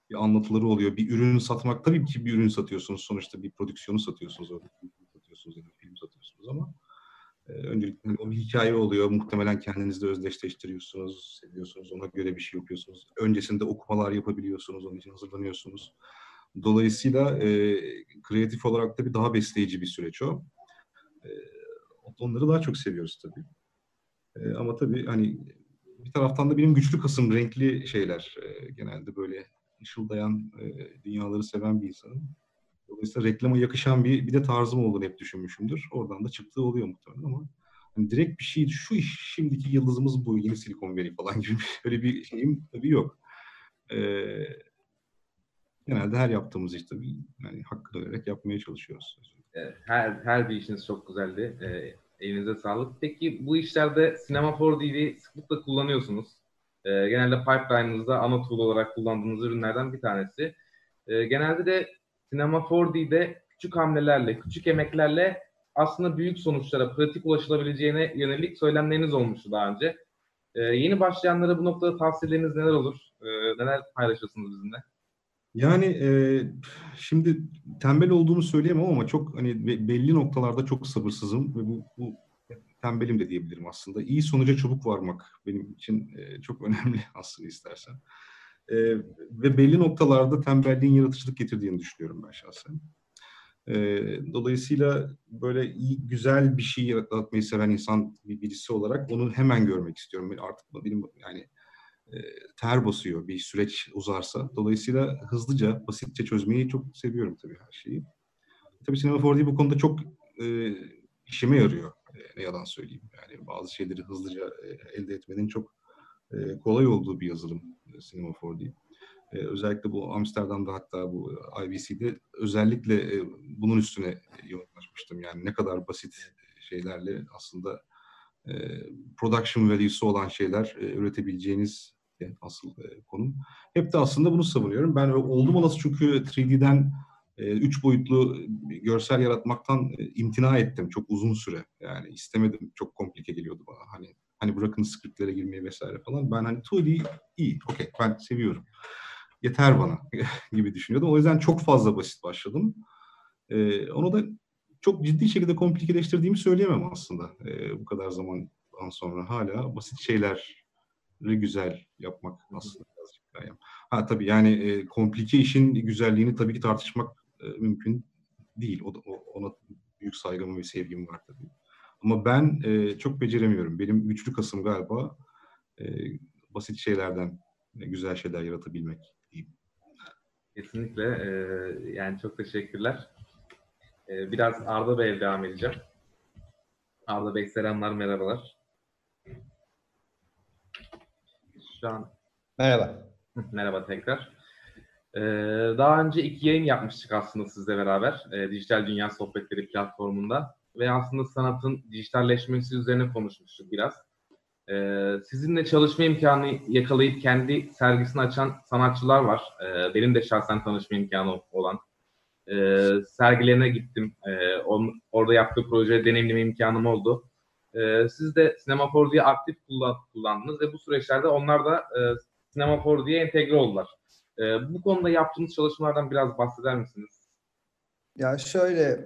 bir anlatıları oluyor. Bir ürün satmak tabii ki bir ürün satıyorsunuz. Sonuçta bir prodüksiyonu satıyorsunuz. Orada film satıyorsunuz ya da film satıyorsunuz ama öncelikle o bir hikaye oluyor. Muhtemelen kendinizde özdeşleştiriyorsunuz, seviyorsunuz. Ona göre bir şey yapıyorsunuz. Öncesinde okumalar yapabiliyorsunuz. Onun için hazırlanıyorsunuz. Dolayısıyla e, kreatif olarak da bir daha besleyici bir süreç o. E, onları daha çok seviyoruz tabii. E, ama tabii hani bir taraftan da benim güçlü kasım renkli şeyler e, genelde böyle ışıldayan e, dünyaları seven bir insanım. Dolayısıyla reklama yakışan bir bir de tarzım olduğunu hep düşünmüşümdür. Oradan da çıktığı oluyor muhtemelen ama hani direkt bir şey şu iş şimdiki yıldızımız bu yeni Silikon Valley falan gibi öyle bir şeyim tabii yok. Ee, genelde her yaptığımız iş tabii yani hakkı vererek yapmaya çalışıyoruz. Her, her bir işiniz çok güzeldi. Ee, elinize sağlık. Peki bu işlerde Cinema 4D'yi sıklıkla kullanıyorsunuz. Ee, genelde pipeline'ınızda ana tool olarak kullandığınız ürünlerden bir tanesi. Ee, genelde de Cinema 4D'de küçük hamlelerle, küçük emeklerle aslında büyük sonuçlara, pratik ulaşılabileceğine yönelik söylemleriniz olmuştu daha önce. Ee, yeni başlayanlara bu noktada tavsiyeleriniz neler olur? Ee, neler paylaşırsınız bizimle? Yani e, şimdi tembel olduğumu söyleyemem ama çok hani belli noktalarda çok sabırsızım ve bu, bu tembelim de diyebilirim aslında. İyi sonuca çabuk varmak benim için e, çok önemli aslında istersen. E, ve belli noktalarda tembelliğin yaratıcılık getirdiğini düşünüyorum ben şahsen. E, dolayısıyla böyle iyi, güzel bir şey yaratmayı seven insan bir birisi olarak onu hemen görmek istiyorum. Artık benim yani e, ter basıyor bir süreç uzarsa. Dolayısıyla hızlıca, basitçe çözmeyi çok seviyorum tabii her şeyi. Tabii Cinema 4D bu konuda çok e, işime yarıyor. E, ne yalan söyleyeyim. Yani bazı şeyleri hızlıca e, elde etmenin çok e, kolay olduğu bir yazılım e, Cinema 4D. E, özellikle bu Amsterdam'da hatta bu IBC'de özellikle e, bunun üstüne yoğunlaşmıştım. Yani ne kadar basit şeylerle aslında e, production value'su olan şeyler e, üretebileceğiniz asıl e, konum. Hep de aslında bunu savunuyorum. Ben oldum olası çünkü 3D'den e, üç boyutlu görsel yaratmaktan e, imtina ettim çok uzun süre. Yani istemedim. Çok komplike geliyordu bana. Hani hani bırakın skriptlere girmeyi vesaire falan. Ben hani 2D iyi, okey ben seviyorum. Yeter bana gibi düşünüyordum. O yüzden çok fazla basit başladım. Ee, onu da çok ciddi şekilde komplikeleştirdiğimi söyleyemem aslında. Ee, bu kadar zamandan sonra hala basit şeyler güzel yapmak aslında birazcık hikayem. Ha tabii yani e, komplike işin güzelliğini tabii ki tartışmak e, mümkün değil. O, o, ona büyük saygım ve sevgim var tabii. Ama ben e, çok beceremiyorum. Benim güçlü kasım galiba e, basit şeylerden e, güzel şeyler yaratabilmek diyeyim. Kesinlikle. E, yani çok teşekkürler. E, biraz Arda Bey'e devam edeceğim. Arda Bey selamlar, merhabalar. Şu an... Merhaba. Merhaba tekrar. Ee, daha önce iki yayın yapmıştık aslında sizle beraber. E, Dijital Dünya Sohbetleri platformunda. Ve aslında sanatın dijitalleşmesi üzerine konuşmuştuk biraz. Ee, sizinle çalışma imkanı yakalayıp kendi sergisini açan sanatçılar var. Ee, benim de şahsen tanışma imkanı olan. Ee, sergilerine gittim. Ee, on, orada yaptığı projeyi deneyimleme imkanım oldu. Ee, siz de Sinema 4D'yi aktif kullan, kullandınız ve bu süreçlerde onlar da e, Sinema 4D'ye entegre oldular. E, bu konuda yaptığınız çalışmalardan biraz bahseder misiniz? Ya şöyle,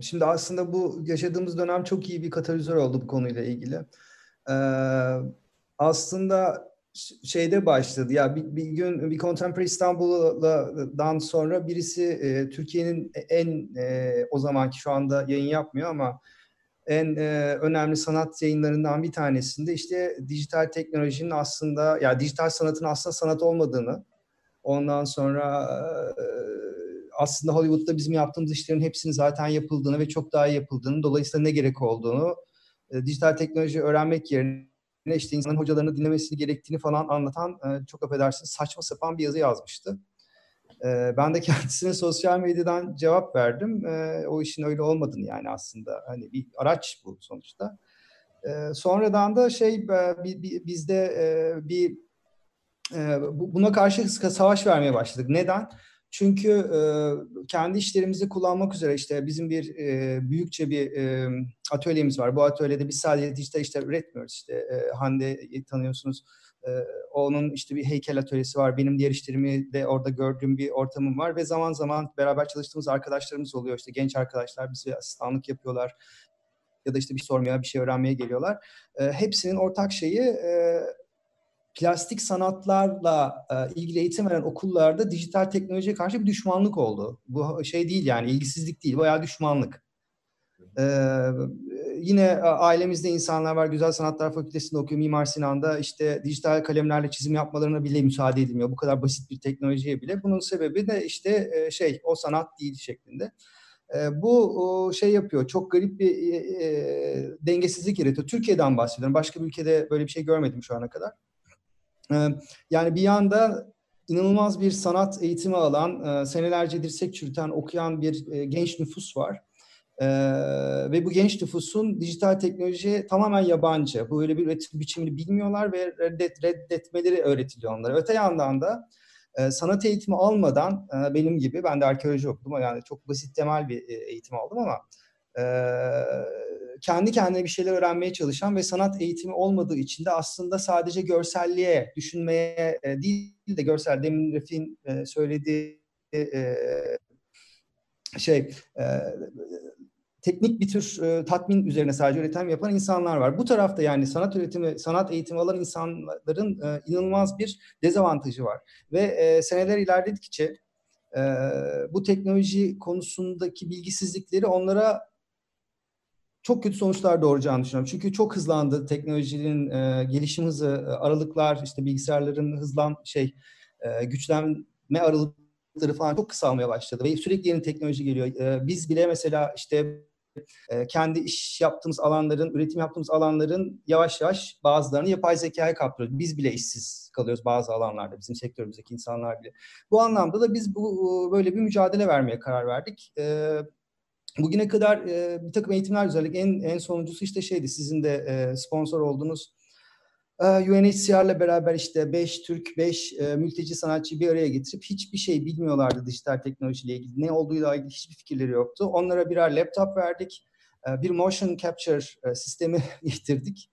şimdi aslında bu yaşadığımız dönem çok iyi bir katalizör oldu bu konuyla ilgili. Aslında şeyde başladı ya bir, bir gün bir Contemporary İstanbul'dan sonra birisi Türkiye'nin en o zamanki şu anda yayın yapmıyor ama en e, önemli sanat yayınlarından bir tanesinde işte dijital teknolojinin aslında ya dijital sanatın aslında sanat olmadığını ondan sonra aslında Hollywood'da bizim yaptığımız işlerin hepsinin zaten yapıldığını ve çok daha iyi yapıldığını dolayısıyla ne gerek olduğunu e, dijital teknoloji öğrenmek yerine işte insanın hocalarını dinlemesi gerektiğini falan anlatan e, çok affedersiniz saçma sapan bir yazı yazmıştı. E, ben de kendisine sosyal medyadan cevap verdim. E, o işin öyle olmadığını yani aslında hani bir araç bu sonuçta. E, sonradan da şey e, bizde e, bir e, buna karşı savaş vermeye başladık. Neden? Çünkü e, kendi işlerimizi kullanmak üzere işte bizim bir e, büyükçe bir e, atölyemiz var. Bu atölyede biz sadece dijital işler üretmiyoruz. İşte e, Hande tanıyorsunuz onun işte bir heykel atölyesi var. Benim diğer işlerimi de orada gördüğüm bir ortamım var ve zaman zaman beraber çalıştığımız arkadaşlarımız oluyor. İşte genç arkadaşlar bize asistanlık yapıyorlar ya da işte bir sormaya, bir şey öğrenmeye geliyorlar. hepsinin ortak şeyi plastik sanatlarla e, ilgili eğitim veren okullarda dijital teknolojiye karşı bir düşmanlık oldu. Bu şey değil yani ilgisizlik değil, bayağı düşmanlık. Ee, yine ailemizde insanlar var. Güzel Sanatlar Fakültesi'nde okuyor. Mimar Sinan'da işte dijital kalemlerle çizim yapmalarına bile müsaade edilmiyor. Bu kadar basit bir teknolojiye bile. Bunun sebebi de işte e, şey o sanat değil şeklinde. E, bu şey yapıyor. Çok garip bir e, dengesizlik yaratıyor. Türkiye'den bahsediyorum. Başka bir ülkede böyle bir şey görmedim şu ana kadar. Ee, yani bir yanda inanılmaz bir sanat eğitimi alan, e, senelerce dirsek çürüten, okuyan bir e, genç nüfus var. Ee, ve bu genç nüfusun dijital teknolojiye tamamen yabancı. Bu öyle bir üretim biçimini bilmiyorlar ve reddet, reddetmeleri öğretiliyor onlara. Öte yandan da e, sanat eğitimi almadan benim gibi, ben de arkeoloji okudum. Yani çok basit temel bir eğitim aldım ama kendi kendine bir şeyler öğrenmeye çalışan ve sanat eğitimi olmadığı için de aslında sadece görselliğe, düşünmeye değil de görsel, demin Refik'in söylediği şey teknik bir tür tatmin üzerine sadece üretim yapan insanlar var. Bu tarafta yani sanat üretimi, sanat eğitimi alan insanların inanılmaz bir dezavantajı var. Ve seneler ilerledikçe bu teknoloji konusundaki bilgisizlikleri onlara çok kötü sonuçlar doğuracağını düşünüyorum. Çünkü çok hızlandı teknolojinin e, gelişim hızı, e, aralıklar, işte bilgisayarların hızlan şey e, güçlenme aralıkları falan çok kısalmaya başladı ve sürekli yeni teknoloji geliyor. E, biz bile mesela işte e, kendi iş yaptığımız alanların, üretim yaptığımız alanların yavaş yavaş bazılarını yapay zekaya kaptırıyoruz. Biz bile işsiz kalıyoruz bazı alanlarda, bizim sektörümüzdeki insanlar bile. Bu anlamda da biz bu böyle bir mücadele vermeye karar verdik. E, Bugüne kadar e, bir takım eğitimler düzenledik. En, en sonuncusu işte şeydi sizin de e, sponsor olduğunuz e, UNHCR'la beraber işte 5 Türk, 5 e, mülteci sanatçıyı bir araya getirip hiçbir şey bilmiyorlardı dijital teknolojiyle ilgili. Ne olduğuyla ilgili hiçbir fikirleri yoktu. Onlara birer laptop verdik. E, bir motion capture e, sistemi getirdik.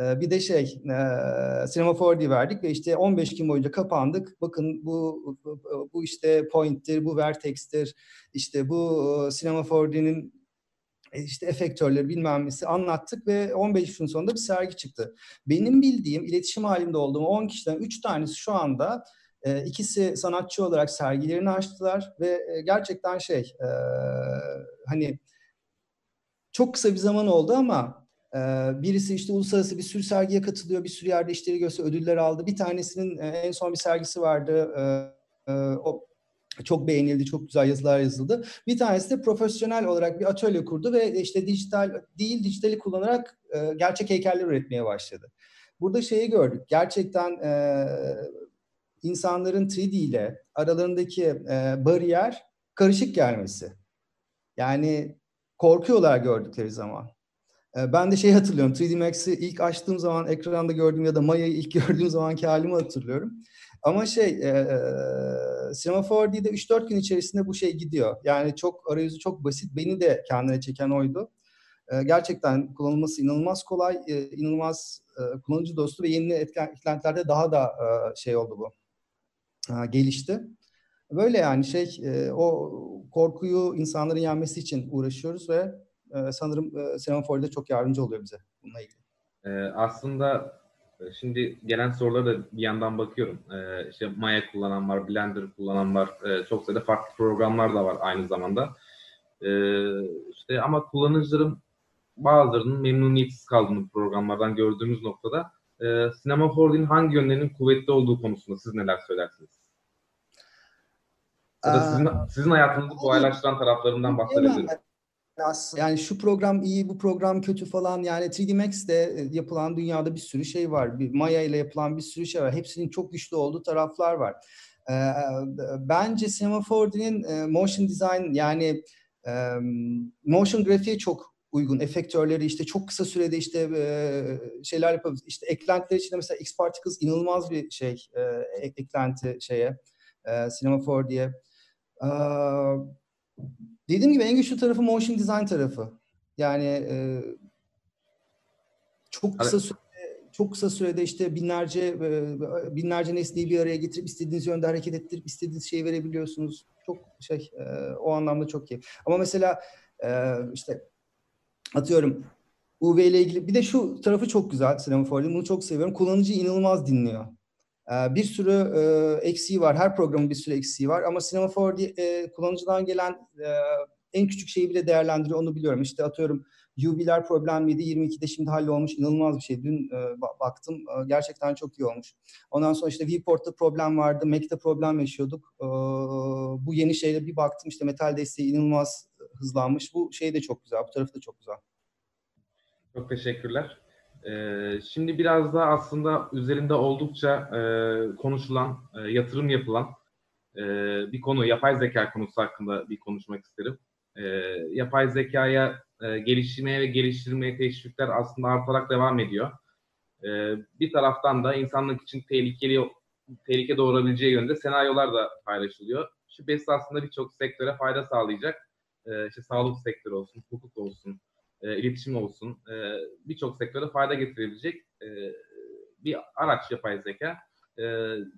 Ee, bir de şey, e, Cinema 4D verdik ve işte 15 gün boyunca kapandık. Bakın bu bu işte point'tir, bu vertex'tir, işte bu Cinema 4D'nin e, işte efektörleri bilmem nesi anlattık ve 15 gün sonunda bir sergi çıktı. Benim bildiğim, iletişim halinde olduğum 10 kişiden 3 tanesi şu anda e, ikisi sanatçı olarak sergilerini açtılar ve gerçekten şey hani çok kısa bir zaman oldu ama birisi işte uluslararası bir sürü sergiye katılıyor, bir sürü yerde işleri göster ödüller aldı. Bir tanesinin en son bir sergisi vardı. O çok beğenildi, çok güzel yazılar yazıldı. Bir tanesi de profesyonel olarak bir atölye kurdu ve işte dijital değil, dijitali kullanarak gerçek heykeller üretmeye başladı. Burada şeyi gördük. Gerçekten insanların 3D ile aralarındaki bariyer karışık gelmesi. Yani korkuyorlar gördükleri zaman. Ee, ben de şey hatırlıyorum. 3D Max'i ilk açtığım zaman ekranda gördüğüm ya da Maya'yı ilk gördüğüm zamanki halimi hatırlıyorum. Ama şey e, e, Cinema 4D'de 3-4 gün içerisinde bu şey gidiyor. Yani çok arayüzü çok basit. Beni de kendine çeken oydu. E, gerçekten kullanılması inanılmaz kolay, e, inanılmaz e, kullanıcı dostu ve yeni eklentilerde daha da e, şey oldu bu. E, gelişti. Böyle yani şey e, o korkuyu insanların yenmesi için uğraşıyoruz ve e, sanırım e, Semafor'da çok yardımcı oluyor bize bununla ilgili. Ee, aslında e, şimdi gelen sorulara da bir yandan bakıyorum. Ee, işte Maya kullanan var, Blender kullanan var, ee, çok sayıda farklı programlar da var aynı zamanda. Ee, işte ama kullanıcıların bazılarının memnuniyetsiz kaldığını programlardan gördüğümüz noktada e, Sinema 4D'nin hangi yönlerinin kuvvetli olduğu konusunda siz neler söylersiniz? Ya da sizin, sizin hayatınızı kolaylaştıran taraflarından bahsedebilirim aslında yani şu program iyi, bu program kötü falan yani 3D Max'te e, yapılan dünyada bir sürü şey var. Bir Maya ile yapılan bir sürü şey var. Hepsinin çok güçlü olduğu taraflar var. Ee, bence Cinema 4D'nin e, motion design yani e, motion grafiğe çok uygun. Efektörleri işte çok kısa sürede işte e, şeyler yapabiliriz. İşte eklentiler içinde mesela X-Particles inanılmaz bir şey e, eklenti şeye e, Cinema 4D'ye. Ee, Dediğim gibi en güçlü tarafı motion design tarafı. Yani e, çok kısa sürede çok kısa sürede işte binlerce e, binlerce nesneyi bir araya getirip istediğiniz yönde hareket ettirip istediğiniz şeyi verebiliyorsunuz. Çok şey e, o anlamda çok iyi. Ama mesela e, işte atıyorum UV ile ilgili bir de şu tarafı çok güzel Sinema Ford'un bunu çok seviyorum. Kullanıcı inanılmaz dinliyor. Bir sürü eksiği var. Her programın bir sürü eksiği var. Ama Sinema 4D kullanıcıdan gelen en küçük şeyi bile değerlendiriyor. Onu biliyorum. İşte atıyorum UV'ler problemliydi. 22'de şimdi hallolmuş. İnanılmaz bir şey. Dün e, baktım. E, gerçekten çok iyi olmuş. Ondan sonra işte Viewport'ta problem vardı. Mac'te problem yaşıyorduk. E, bu yeni şeyle bir baktım. işte metal desteği inanılmaz hızlanmış. Bu şey de çok güzel. Bu tarafı da çok güzel. Çok teşekkürler. Ee, şimdi biraz da aslında üzerinde oldukça e, konuşulan, e, yatırım yapılan e, bir konu, yapay zeka konusu hakkında bir konuşmak isterim. E, yapay zekaya e, geliştirmeye ve geliştirmeye teşvikler aslında artarak devam ediyor. E, bir taraftan da insanlık için tehlikeli tehlike doğurabileceği yönde senaryolar da paylaşılıyor. Şüphesiz aslında birçok sektöre fayda sağlayacak. E, işte sağlık sektörü olsun, hukuk olsun, e, iletişim olsun, e, birçok sektöre fayda getirebilecek e, bir araç yapay zeka. E,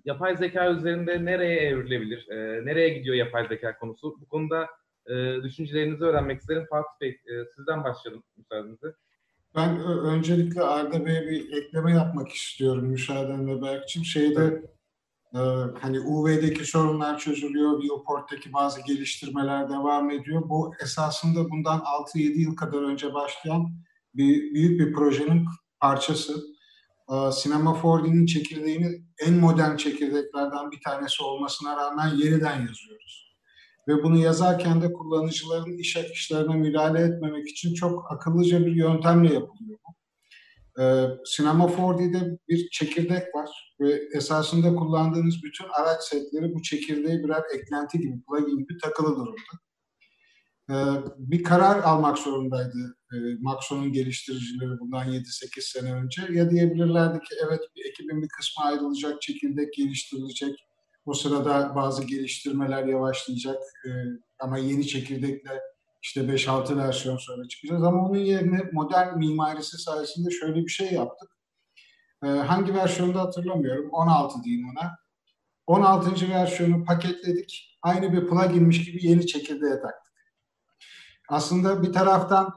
yapay zeka üzerinde nereye evrilebilir, e, nereye gidiyor yapay zeka konusu? Bu konuda e, düşüncelerinizi öğrenmek isterim. Fatih Bey, e, sizden başlayalım müsaadenizle. Ben öncelikle Arda Bey'e bir ekleme yapmak istiyorum müsaadenle Berk'cim. Şeyde e, hani UV'deki sorunlar çözülüyor, Viewport'taki bazı geliştirmeler devam ediyor. Bu esasında bundan 6-7 yıl kadar önce başlayan bir büyük bir projenin parçası. Sinema 4D'nin çekirdeğini en modern çekirdeklerden bir tanesi olmasına rağmen yeniden yazıyoruz. Ve bunu yazarken de kullanıcıların iş akışlarına müdahale etmemek için çok akıllıca bir yöntemle yapılıyor bu. Ee, Sinema 4D'de bir çekirdek var ve esasında kullandığınız bütün araç setleri bu çekirdeğe birer eklenti gibi, plugin gibi takılı durumda. Ee, bir karar almak zorundaydı e, Maxon'un geliştiricileri bundan 7-8 sene önce. Ya diyebilirlerdi ki evet bir ekibin bir kısmı ayrılacak, çekirdek geliştirilecek, o sırada bazı geliştirmeler yavaşlayacak e, ama yeni çekirdekle işte 5-6 versiyon sonra çıkacağız. Ama onun yerine modern mimarisi sayesinde şöyle bir şey yaptık. E, hangi versiyonda hatırlamıyorum. 16 diyeyim ona. 16. versiyonu paketledik. Aynı bir pluginmiş gibi yeni çekirdeğe taktık. Aslında bir taraftan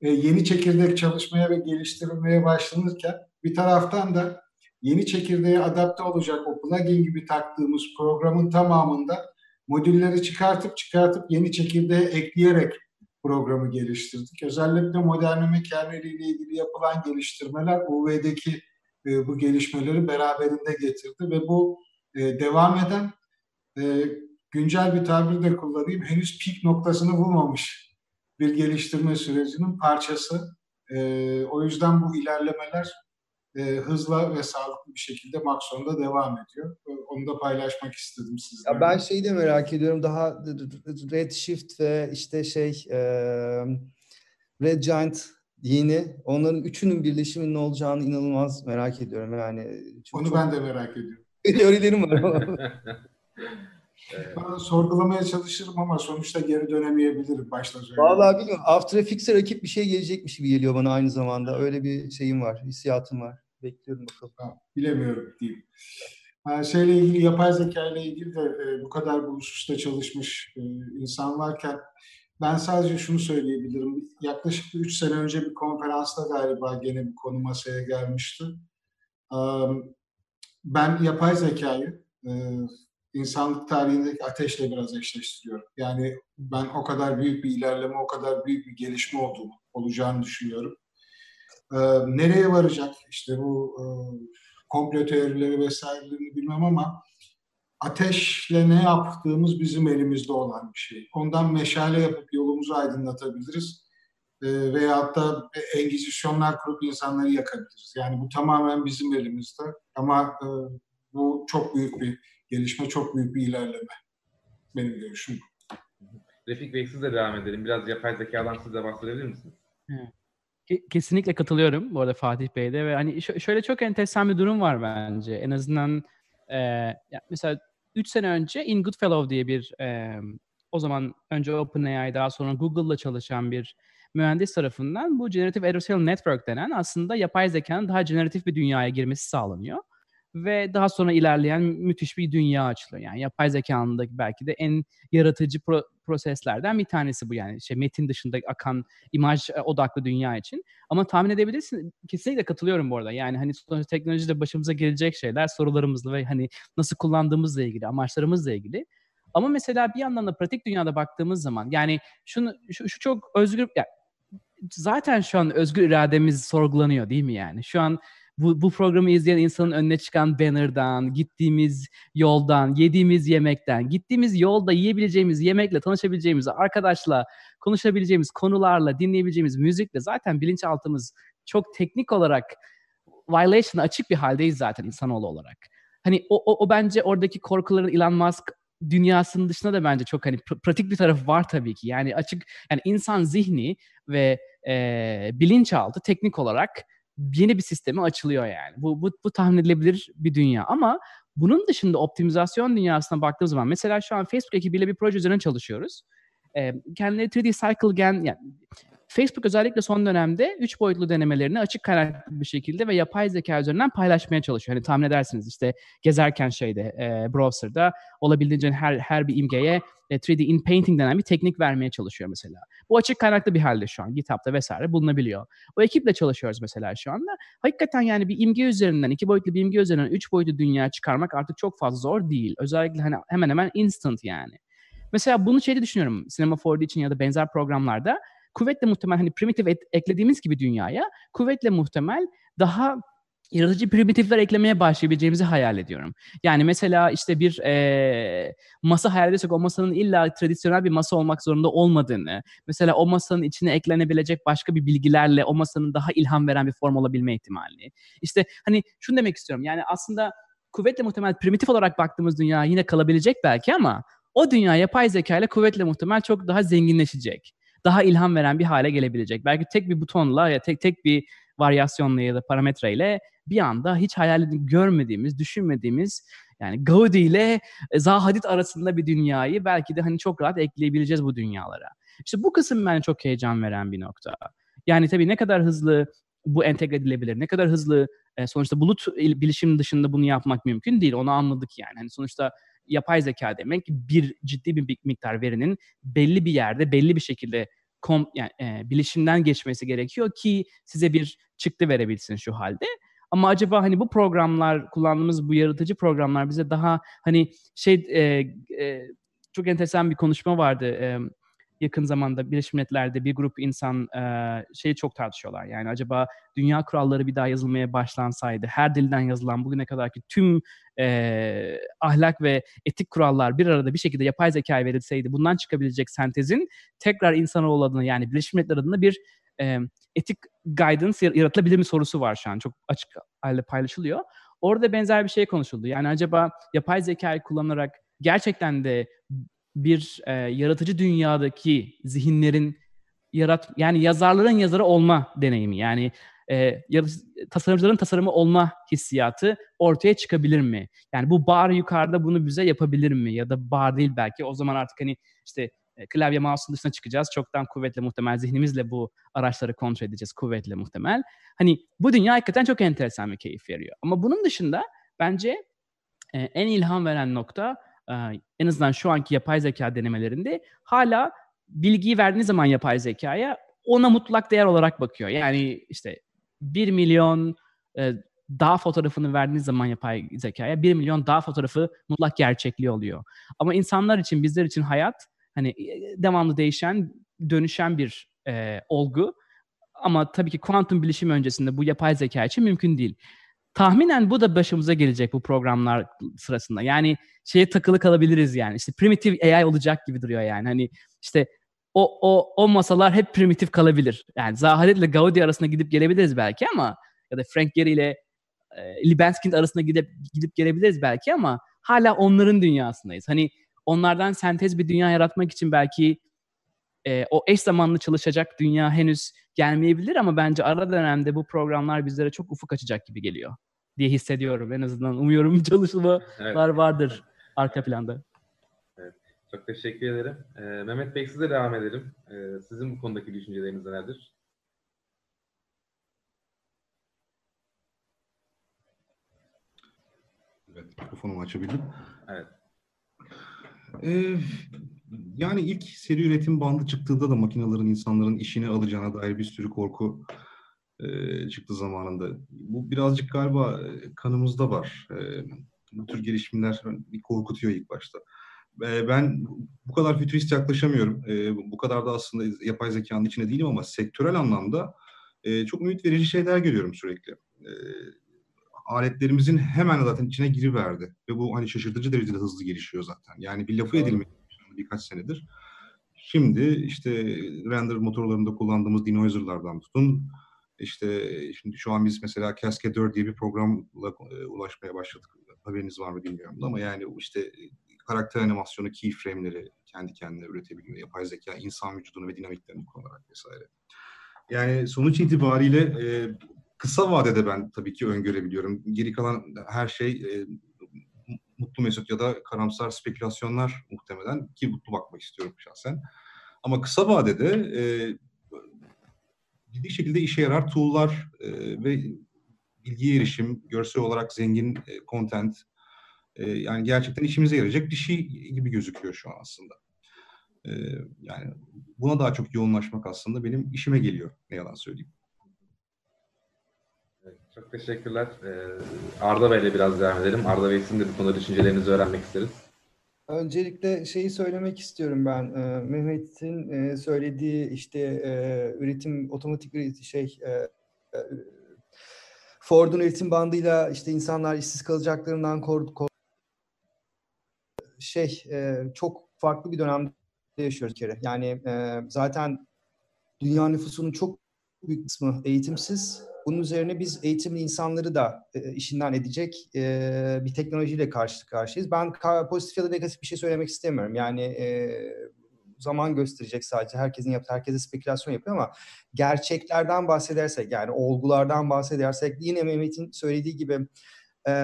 e, yeni çekirdek çalışmaya ve geliştirilmeye başlanırken bir taraftan da yeni çekirdeğe adapte olacak o plugin gibi taktığımız programın tamamında modülleri çıkartıp çıkartıp yeni çekirdeğe ekleyerek programı geliştirdik. Özellikle modernleme kerneliyle ilgili yapılan geliştirmeler UV'deki e, bu gelişmeleri beraberinde getirdi ve bu e, devam eden e, güncel bir tabir de kullanayım henüz peak noktasını bulmamış bir geliştirme sürecinin parçası. E, o yüzden bu ilerlemeler e, hızla ve sağlıklı bir şekilde Maxon'da devam ediyor. Onu da paylaşmak istedim sizlerle. Ya ben şeyi de merak ediyorum. Daha Redshift ve işte şey e, Red Giant yeni. Onların üçünün birleşiminin ne olacağını inanılmaz merak ediyorum. Yani çok, Onu çok... ben de merak ediyorum. Teorilerim var. Ben sorgulamaya çalışırım ama sonuçta geri dönemeyebilirim başta söyleyeyim. Vallahi bilmiyorum. After Effects'e rakip bir şey gelecekmiş gibi geliyor bana aynı zamanda. Öyle bir şeyim var, hissiyatım var. Bekliyorum bakalım. Ha, bilemiyorum diyeyim. Yani şeyle ilgili, yapay zeka ile ilgili de e, bu kadar bu hususta çalışmış e, insan varken ben sadece şunu söyleyebilirim. Yaklaşık 3 sene önce bir konferansta galiba gene bir konu masaya gelmişti. Ben yapay zekayı e, insanlık tarihindeki ateşle biraz eşleştiriyorum. Yani ben o kadar büyük bir ilerleme, o kadar büyük bir gelişme olduğunu, olacağını düşünüyorum. Ee, nereye varacak işte bu e, komplo teorileri vesairelerini bilmem ama ateşle ne yaptığımız bizim elimizde olan bir şey. Ondan meşale yapıp yolumuzu aydınlatabiliriz. E, veyahut da engizisyonlar kurup insanları yakabiliriz. Yani bu tamamen bizim elimizde. Ama e, bu çok büyük bir gelişme, çok büyük bir ilerleme. Benim görüşüm Refik Bey siz de devam edelim. Biraz yapay zekadan siz de bahsedebilir misiniz? Evet. Kesinlikle katılıyorum bu arada Fatih Bey'de ve hani şöyle çok enteresan bir durum var bence. En azından e, mesela 3 sene önce In Goodfellow diye bir e, o zaman önce OpenAI daha sonra Google'la çalışan bir mühendis tarafından bu Generative Adversarial Network denen aslında yapay zekanın daha generatif bir dünyaya girmesi sağlanıyor. Ve daha sonra ilerleyen müthiş bir dünya açılıyor. Yani yapay zekanın da belki de en yaratıcı pro- proseslerden bir tanesi bu yani. Şey, metin dışında akan imaj e, odaklı dünya için. Ama tahmin edebilirsin, kesinlikle katılıyorum bu arada. Yani hani sonuçta teknolojide başımıza gelecek şeyler sorularımızla ve hani nasıl kullandığımızla ilgili, amaçlarımızla ilgili. Ama mesela bir yandan da pratik dünyada baktığımız zaman yani şunu şu, şu çok özgür yani zaten şu an özgür irademiz sorgulanıyor değil mi yani? Şu an bu, bu programı izleyen insanın önüne çıkan banner'dan, gittiğimiz yoldan, yediğimiz yemekten, gittiğimiz yolda yiyebileceğimiz yemekle, tanışabileceğimiz arkadaşla, konuşabileceğimiz konularla, dinleyebileceğimiz müzikle zaten bilinçaltımız çok teknik olarak violation açık bir haldeyiz zaten insanoğlu olarak. Hani o, o, o bence oradaki korkuların Elon Musk dünyasının dışında da bence çok hani pr- pratik bir tarafı var tabii ki. Yani açık yani insan zihni ve e, bilinçaltı teknik olarak yeni bir sisteme açılıyor yani. Bu, bu, bu tahmin edilebilir bir dünya ama bunun dışında optimizasyon dünyasına baktığımız zaman mesela şu an Facebook ekibiyle bir proje üzerine çalışıyoruz. E, kendileri 3D Cycle Gen yani Facebook özellikle son dönemde üç boyutlu denemelerini açık kaynaklı bir şekilde ve yapay zeka üzerinden paylaşmaya çalışıyor. Hani tahmin edersiniz işte gezerken şeyde e, browser'da olabildiğince her her bir imgeye e, 3D in painting denen bir teknik vermeye çalışıyor mesela. Bu açık kaynaklı bir halde şu an GitHub'da vesaire bulunabiliyor. O ekiple çalışıyoruz mesela şu anda. Hakikaten yani bir imge üzerinden, iki boyutlu bir imge üzerinden üç boyutlu dünya çıkarmak artık çok fazla zor değil. Özellikle hani hemen hemen instant yani. Mesela bunu şeyde düşünüyorum. Cinema 4D için ya da benzer programlarda kuvvetle muhtemel hani primitif et, eklediğimiz gibi dünyaya kuvvetle muhtemel daha yaratıcı primitifler eklemeye başlayabileceğimizi hayal ediyorum. Yani mesela işte bir e, masa hayal ediyorsak o masanın illa tradisyonel bir masa olmak zorunda olmadığını, mesela o masanın içine eklenebilecek başka bir bilgilerle o masanın daha ilham veren bir form olabilme ihtimalini. İşte hani şunu demek istiyorum yani aslında kuvvetle muhtemel primitif olarak baktığımız dünya yine kalabilecek belki ama o dünya yapay zeka ile kuvvetle muhtemel çok daha zenginleşecek daha ilham veren bir hale gelebilecek. Belki tek bir butonla ya tek tek bir varyasyonla ya da parametreyle bir anda hiç hayal görmediğimiz, düşünmediğimiz yani Gaudi ile Zaha Hadid arasında bir dünyayı belki de hani çok rahat ekleyebileceğiz bu dünyalara. İşte bu kısım bence çok heyecan veren bir nokta. Yani tabii ne kadar hızlı bu entegre edilebilir, ne kadar hızlı e, sonuçta bulut bilişim dışında bunu yapmak mümkün değil. Onu anladık yani. Hani sonuçta yapay zeka demek bir ciddi bir miktar verinin belli bir yerde belli bir şekilde kom, yani, e, bilişimden geçmesi gerekiyor ki size bir çıktı verebilsin şu halde. Ama acaba hani bu programlar kullandığımız bu yaratıcı programlar bize daha hani şey e, e, çok enteresan bir konuşma vardı. E, yakın zamanda Birleşmiş Milletler'de bir grup insan şeyi çok tartışıyorlar. Yani acaba dünya kuralları bir daha yazılmaya başlansaydı, her dilden yazılan bugüne kadarki tüm ahlak ve etik kurallar bir arada bir şekilde yapay zekaya verilseydi bundan çıkabilecek sentezin tekrar insanoğlu adına yani Birleşmiş Milletler adına bir etik guidance yaratılabilir mi sorusu var şu an. Çok açık halde paylaşılıyor. Orada benzer bir şey konuşuldu. Yani acaba yapay zekayı kullanarak gerçekten de bir e, yaratıcı dünyadaki zihinlerin yarat yani yazarların yazarı olma deneyimi yani e, tasarımcıların tasarımı olma hissiyatı ortaya çıkabilir mi? Yani bu bar yukarıda bunu bize yapabilir mi? Ya da bar değil belki. O zaman artık hani işte e, klavye mouse'un dışına çıkacağız. Çoktan kuvvetle muhtemel zihnimizle bu araçları kontrol edeceğiz kuvvetle muhtemel. Hani bu dünya hakikaten çok enteresan bir keyif veriyor. Ama bunun dışında bence e, en ilham veren nokta en azından şu anki yapay zeka denemelerinde hala bilgiyi verdiğiniz zaman yapay zekaya ona mutlak değer olarak bakıyor. Yani işte 1 milyon daha fotoğrafını verdiğiniz zaman yapay zekaya 1 milyon daha fotoğrafı mutlak gerçekliği oluyor. Ama insanlar için, bizler için hayat hani devamlı değişen, dönüşen bir e, olgu. Ama tabii ki kuantum bilişim öncesinde bu yapay zeka için mümkün değil. Tahminen bu da başımıza gelecek bu programlar sırasında. Yani şeye takılı kalabiliriz yani. İşte primitive AI olacak gibi duruyor yani. Hani işte o o o masalar hep primitif kalabilir. Yani Zaharet ile Gaudi arasında gidip gelebiliriz belki ama ya da Frank Gehry ile e, Libeskind arasında gidip gidip gelebiliriz belki ama hala onların dünyasındayız. Hani onlardan sentez bir dünya yaratmak için belki e, o eş zamanlı çalışacak dünya henüz gelmeyebilir ama bence ara dönemde bu programlar bizlere çok ufuk açacak gibi geliyor diye hissediyorum. En azından umuyorum çalışmalar evet. vardır arka planda. Çok teşekkür ederim. Ee, Mehmet Bey size devam edelim. Ee, sizin bu konudaki düşünceleriniz nelerdir? Evet, mikrofonumu açabildim. Evet. Ee, yani ilk seri üretim bandı çıktığında da makinelerin insanların işini alacağına dair bir sürü korku e, çıktı zamanında. Bu birazcık galiba e, kanımızda var. E, bu tür gelişimler bir korkutuyor ilk başta. E, ben bu kadar fütürist yaklaşamıyorum. E, bu kadar da aslında yapay zekanın içine değilim ama sektörel anlamda e, çok ümit verici şeyler görüyorum sürekli. E, aletlerimizin hemen zaten içine giriverdi. Ve bu hani şaşırtıcı derecede hızlı gelişiyor zaten. Yani bir lafı edilmeye birkaç senedir. Şimdi işte render motorlarında kullandığımız denoiser'lardan tutun. İşte şimdi şu an biz mesela Cascadeur diye bir programla e, ulaşmaya başladık. Haberiniz var mı bilmiyorum ama yani işte karakter animasyonu keyframe'leri kendi kendine üretebiliyor. Yapay zeka insan vücudunu ve dinamiklerini kullanarak vesaire. Yani sonuç itibariyle e, kısa vadede ben tabii ki öngörebiliyorum. Geri kalan her şey e, mutlu mesut ya da karamsar spekülasyonlar muhtemelen ki mutlu bakmak istiyorum şahsen. Ama kısa vadede e, ciddi şekilde işe yarar tool'lar e, ve bilgiye erişim, görsel olarak zengin e, content e, yani gerçekten işimize yarayacak bir şey gibi gözüküyor şu an aslında. E, yani buna daha çok yoğunlaşmak aslında benim işime geliyor ne yalan söyleyeyim. Çok teşekkürler. Ee, Arda Bey'le biraz devam edelim. Arda Bey sizin de bu konuda düşüncelerinizi öğrenmek isteriz. Öncelikle şeyi söylemek istiyorum ben. Ee, Mehmet'in e, söylediği işte e, üretim, otomatik üretim şey e, Ford'un üretim bandıyla işte insanlar işsiz kalacaklarından kork kor şey çok farklı bir dönemde yaşıyoruz kere. Yani zaten dünya nüfusunun çok büyük kısmı eğitimsiz bunun üzerine biz eğitimli insanları da e, işinden edecek e, bir teknolojiyle karşı karşıyayız. Ben pozitif ya da negatif bir şey söylemek istemiyorum. Yani e, zaman gösterecek sadece. Herkesin yaptığı, herkese spekülasyon yapıyor ama gerçeklerden bahsedersek yani olgulardan bahsedersek yine Mehmet'in söylediği gibi e,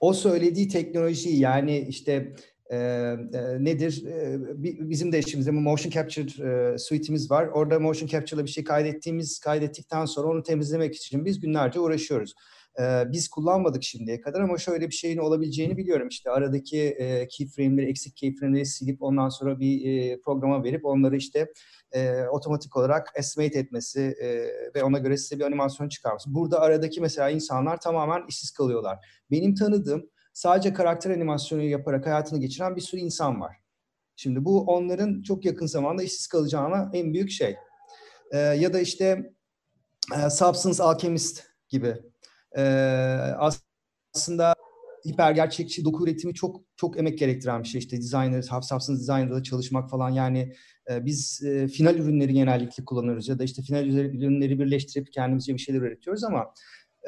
o söylediği teknolojiyi yani işte e, nedir? E, bizim de işimizde motion capture e, suite'imiz var. Orada motion capture'la bir şey kaydettiğimiz, kaydettikten sonra onu temizlemek için biz günlerce uğraşıyoruz. E, biz kullanmadık şimdiye kadar ama şöyle bir şeyin olabileceğini biliyorum. İşte aradaki e, keyframe'leri, eksik keyframe'leri silip ondan sonra bir e, programa verip onları işte e, otomatik olarak estimate etmesi e, ve ona göre size bir animasyon çıkarması. Burada aradaki mesela insanlar tamamen işsiz kalıyorlar. Benim tanıdığım sadece karakter animasyonu yaparak hayatını geçiren bir sürü insan var. Şimdi bu onların çok yakın zamanda işsiz kalacağına en büyük şey. Ee, ya da işte e, Substance Alchemist gibi. Ee, aslında hipergerçekçi doku üretimi çok çok emek gerektiren bir şey. İşte designer, substance designer'da çalışmak falan yani e, biz e, final ürünleri genellikle kullanıyoruz ya da işte final ürünleri birleştirip kendimizce bir şeyler üretiyoruz ama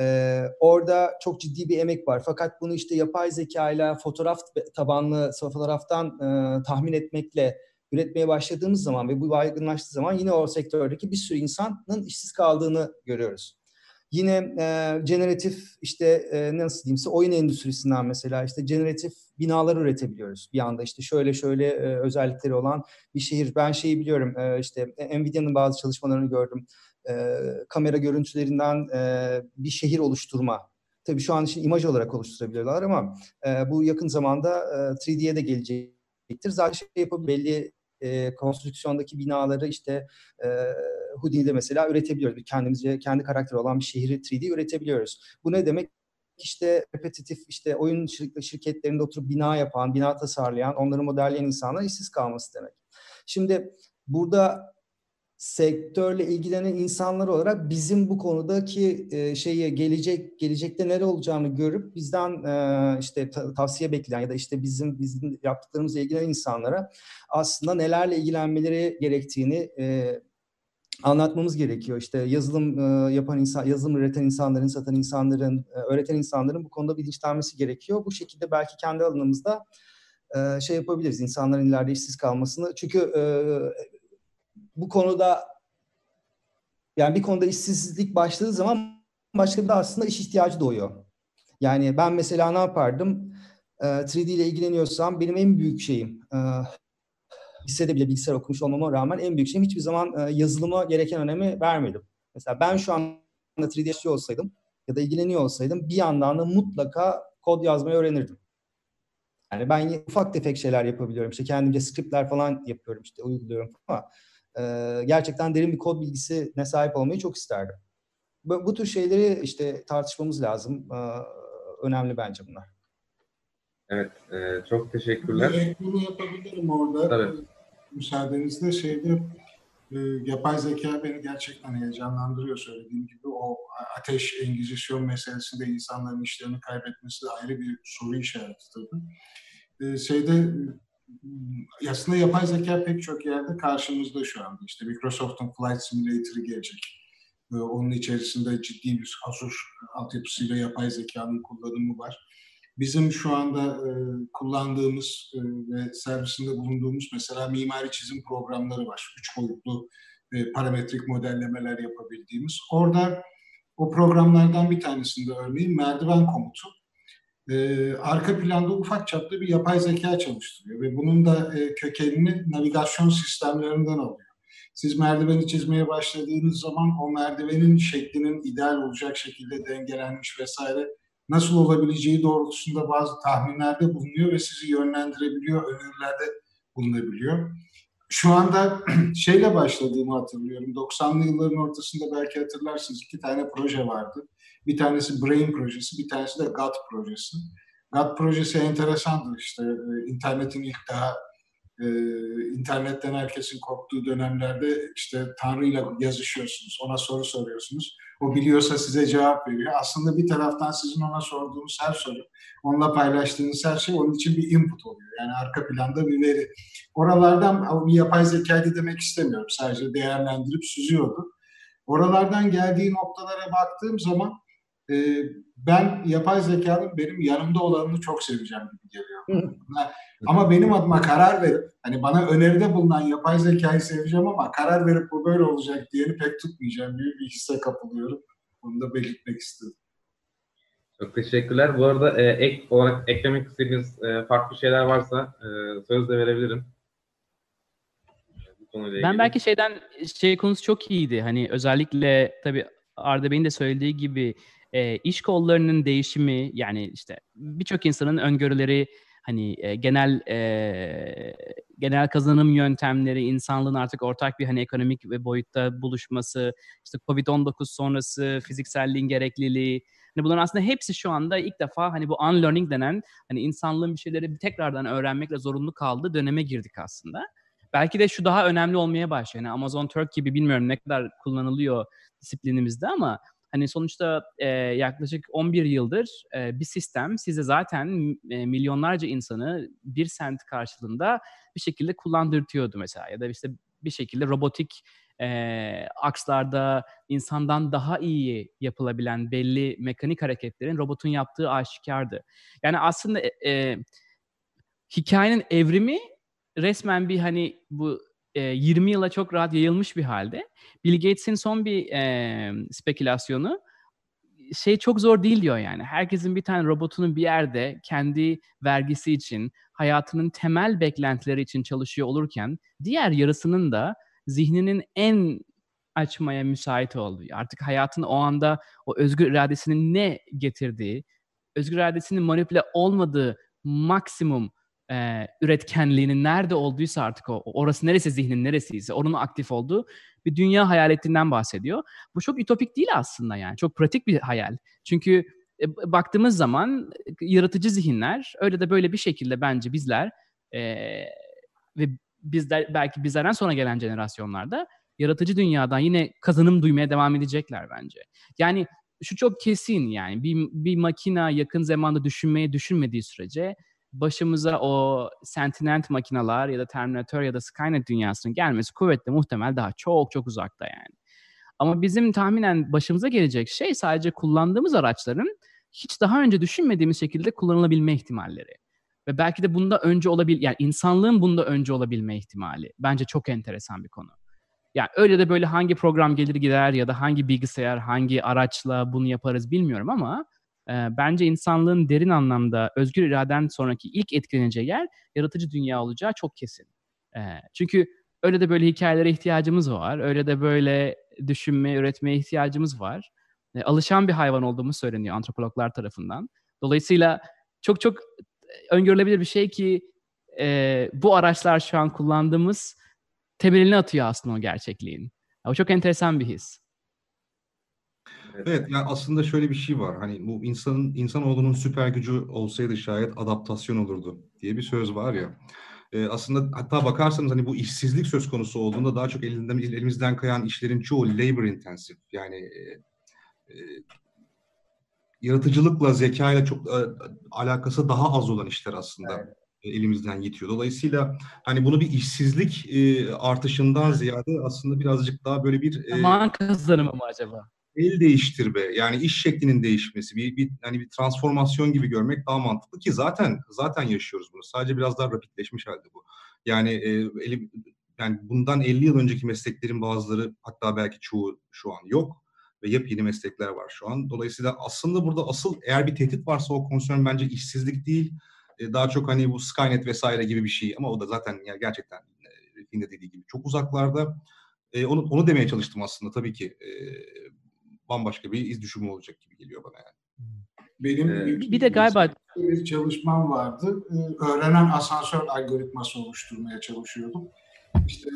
ee, orada çok ciddi bir emek var. Fakat bunu işte yapay zeka ile fotoğraf tabanlı fotoğraftan e, tahmin etmekle üretmeye başladığımız zaman ve bu yaygınlaştığı zaman yine o sektördeki bir sürü insanın işsiz kaldığını görüyoruz. Yine e, generatif işte e, nasıl diyeyimse oyun endüstrisinden mesela işte generatif binalar üretebiliyoruz. Bir anda işte şöyle şöyle e, özellikleri olan bir şehir. Ben şeyi biliyorum e, işte Nvidia'nın bazı çalışmalarını gördüm e, kamera görüntülerinden e, bir şehir oluşturma. Tabii şu an için imaj olarak oluşturabiliyorlar ama e, bu yakın zamanda e, 3D'ye de gelecektir. Zaten şey yapabilir, belli e, konstrüksiyondaki binaları işte e, Houdini'de mesela üretebiliyoruz. Kendimizce kendi karakteri olan bir şehri 3D üretebiliyoruz. Bu ne demek? işte repetitif işte oyun şirketlerinde oturup bina yapan, bina tasarlayan, onları modelleyen insanlar işsiz kalması demek. Şimdi burada sektörle ilgilenen insanlar olarak bizim bu konudaki e, şeyi gelecek gelecekte nere olacağını görüp bizden e, işte ta, tavsiye bekleyen ya da işte bizim bizim yaptıklarımızla ilgilenen insanlara aslında nelerle ilgilenmeleri gerektiğini e, anlatmamız gerekiyor. İşte yazılım e, yapan insan, yazılım üreten insanların, satan insanların, e, öğreten insanların bu konuda bilinçlenmesi gerekiyor. Bu şekilde belki kendi alanımızda e, şey yapabiliriz. insanların ileride işsiz kalmasını. Çünkü e, bu konuda yani bir konuda işsizlik başladığı zaman başka bir de aslında iş ihtiyacı doğuyor. Yani ben mesela ne yapardım? 3D ile ilgileniyorsam benim en büyük şeyim lisede bile bilgisayar okumuş olmama rağmen en büyük şeyim hiçbir zaman yazılıma gereken önemi vermedim. Mesela ben şu anda 3D olsaydım ya da ilgileniyor olsaydım bir yandan da mutlaka kod yazmayı öğrenirdim. Yani ben ufak tefek şeyler yapabiliyorum. İşte kendimce scriptler falan yapıyorum işte uyguluyorum ama e, gerçekten derin bir kod bilgisine sahip olmayı çok isterdim. Bu, bu tür şeyleri işte tartışmamız lazım. E, önemli bence bunlar. Evet, e, çok teşekkürler. Bir ekleme yapabilirim orada. Tabii. Müsaadenizle şeyde e, yapay zeka beni gerçekten heyecanlandırıyor söylediğim gibi. O ateş engizisyon meselesi de insanların işlerini kaybetmesi de ayrı bir soru işareti tabii. E, şeyde aslında yapay zeka pek çok yerde karşımızda şu anda. İşte Microsoft'un Flight Simulator'ı gelecek. E, onun içerisinde ciddi bir Azure altyapısıyla yapay zekanın kullanımı var. Bizim şu anda e, kullandığımız e, ve servisinde bulunduğumuz mesela mimari çizim programları var. Üç boyutlu e, parametrik modellemeler yapabildiğimiz. Orada o programlardan bir tanesinde örneğin merdiven komutu e, arka planda ufak çaplı bir yapay zeka çalıştırıyor ve bunun da e, kökenini navigasyon sistemlerinden alıyor. Siz merdiveni çizmeye başladığınız zaman o merdivenin şeklinin ideal olacak şekilde dengelenmiş vesaire nasıl olabileceği doğrultusunda bazı tahminlerde bulunuyor ve sizi yönlendirebiliyor, önerilerde bulunabiliyor. Şu anda şeyle başladığımı hatırlıyorum. 90'lı yılların ortasında belki hatırlarsınız iki tane proje vardı. Bir tanesi Brain projesi, bir tanesi de GAT projesi. GAT projesi enteresandı işte. E, internetin ilk daha e, internetten herkesin korktuğu dönemlerde işte Tanrı'yla yazışıyorsunuz, ona soru soruyorsunuz. O biliyorsa size cevap veriyor. Aslında bir taraftan sizin ona sorduğunuz her soru, onunla paylaştığınız her şey onun için bir input oluyor. Yani arka planda bir veri. Oralardan bir yapay zekaydı demek istemiyorum. Sadece değerlendirip süzüyordu. Oralardan geldiği noktalara baktığım zaman e, ben yapay zekanın benim yanımda olanını çok seveceğim gibi geliyor. ama benim adıma karar verip hani bana öneride bulunan yapay zekayı seveceğim ama karar verip bu böyle olacak diyeni pek tutmayacağım gibi bir hisse kapılıyorum. Bunu da belirtmek istedim. Çok teşekkürler. Bu arada e, ek olarak eklemek istediğiniz e, farklı şeyler varsa e, söz de verebilirim. Ben belki şeyden şey konusu çok iyiydi. Hani özellikle tabii Arda Bey'in de söylediği gibi e, iş kollarının değişimi yani işte birçok insanın öngörüleri hani e, genel e, genel kazanım yöntemleri, insanlığın artık ortak bir hani ekonomik ve boyutta buluşması, işte Covid-19 sonrası fizikselliğin gerekliliği, hani bunların aslında hepsi şu anda ilk defa hani bu unlearning denen hani insanlığın bir şeyleri tekrardan öğrenmekle zorunlu kaldığı döneme girdik aslında. Belki de şu daha önemli olmaya başlıyor. Yani Amazon Turk gibi bilmiyorum ne kadar kullanılıyor disiplinimizde ama Hani sonuçta e, yaklaşık 11 yıldır e, bir sistem size zaten e, milyonlarca insanı bir sent karşılığında bir şekilde kullandırtıyordu mesela ya da işte bir şekilde robotik e, akslarda insandan daha iyi yapılabilen belli mekanik hareketlerin robotun yaptığı aşikardı. Yani aslında e, e, hikayenin evrimi resmen bir hani bu 20 yıla çok rahat yayılmış bir halde. Bill Gates'in son bir e, spekülasyonu şey çok zor değil diyor yani. Herkesin bir tane robotunun bir yerde kendi vergisi için, hayatının temel beklentileri için çalışıyor olurken diğer yarısının da zihninin en açmaya müsait olduğu, artık hayatın o anda o özgür iradesinin ne getirdiği, özgür iradesinin manipüle olmadığı maksimum e, üretkenliğinin nerede olduysa artık o, orası neresi zihnin neresiyse onun aktif olduğu bir dünya hayal ettiğinden bahsediyor. Bu çok ütopik değil aslında yani. Çok pratik bir hayal. Çünkü e, baktığımız zaman yaratıcı zihinler öyle de böyle bir şekilde bence bizler e, ve bizler belki bizlerden sonra gelen jenerasyonlarda yaratıcı dünyadan yine kazanım duymaya devam edecekler bence. Yani şu çok kesin yani bir, bir makina yakın zamanda düşünmeye düşünmediği sürece başımıza o Sentinent makinalar ya da Terminator ya da Skynet dünyasının gelmesi kuvvetle muhtemel daha çok çok uzakta yani. Ama bizim tahminen başımıza gelecek şey sadece kullandığımız araçların hiç daha önce düşünmediğimiz şekilde kullanılabilme ihtimalleri. Ve belki de bunda önce olabil yani insanlığın bunda önce olabilme ihtimali. Bence çok enteresan bir konu. Yani öyle de böyle hangi program gelir gider ya da hangi bilgisayar, hangi araçla bunu yaparız bilmiyorum ama bence insanlığın derin anlamda özgür iraden sonraki ilk etkileneceği yer yaratıcı dünya olacağı çok kesin. E, çünkü öyle de böyle hikayelere ihtiyacımız var. Öyle de böyle düşünmeye, üretmeye ihtiyacımız var. E, alışan bir hayvan olduğumuz söyleniyor antropologlar tarafından. Dolayısıyla çok çok öngörülebilir bir şey ki e, bu araçlar şu an kullandığımız temelini atıyor aslında o gerçekliğin. O çok enteresan bir his. Evet, yani aslında şöyle bir şey var. Hani bu insanın insanoğlunun süper gücü olsaydı şayet adaptasyon olurdu diye bir söz var ya. E, aslında hatta bakarsanız hani bu işsizlik söz konusu olduğunda daha çok elinden elimizden kayan işlerin çoğu labor intensive. Yani e, e, yaratıcılıkla, zekayla çok e, alakası daha az olan işler aslında. Evet elimizden yitiyor. Dolayısıyla hani bunu bir işsizlik e, artışından ziyade aslında birazcık daha böyle bir e, zaman kazanımı mı acaba? El değiştirme yani iş şeklinin değişmesi bir, bir hani bir transformasyon gibi görmek daha mantıklı ki zaten zaten yaşıyoruz bunu. Sadece biraz daha rapidleşmiş halde bu. Yani e, elim yani bundan 50 yıl önceki mesleklerin bazıları hatta belki çoğu şu an yok ve yepyeni meslekler var şu an. Dolayısıyla aslında burada asıl eğer bir tehdit varsa o konsern bence işsizlik değil e, daha çok hani bu Skynet vesaire gibi bir şey ama o da zaten yani gerçekten de dediği gibi çok uzaklarda. E, onu onu demeye çalıştım aslında tabii ki e, bambaşka bir iz düşümü olacak gibi geliyor bana yani. Benim ee, bir de galiba bir çalışmam vardı. Öğrenen asansör algoritması oluşturmaya çalışıyordum. İşte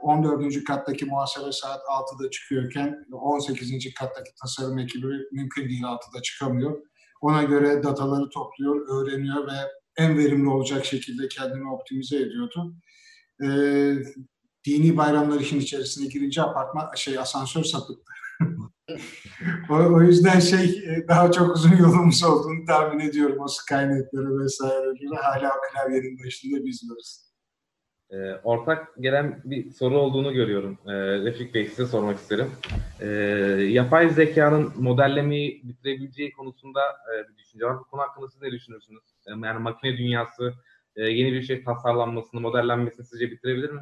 14. kattaki muhasebe saat 6'da çıkıyorken 18. kattaki tasarım ekibi mümkün değil 6'da çıkamıyor. Ona göre dataları topluyor, öğreniyor ve en verimli olacak şekilde kendini optimize ediyordu. E, dini bayramlar işin içerisine girince apartman şey asansör sapıttı. o, o yüzden şey e, daha çok uzun yolumuz olduğunu tahmin ediyorum o Skynet'leri vesaire. Hala klavyenin başında biz varız. E, ortak gelen bir soru olduğunu görüyorum. E, Refik Bey size sormak isterim. E, yapay zekanın modellemeyi bitirebileceği konusunda e, bir düşünce var. Bu konu hakkında siz ne düşünürsünüz? E, yani makine dünyası e, yeni bir şey tasarlanmasını, modellenmesini sizce bitirebilir mi?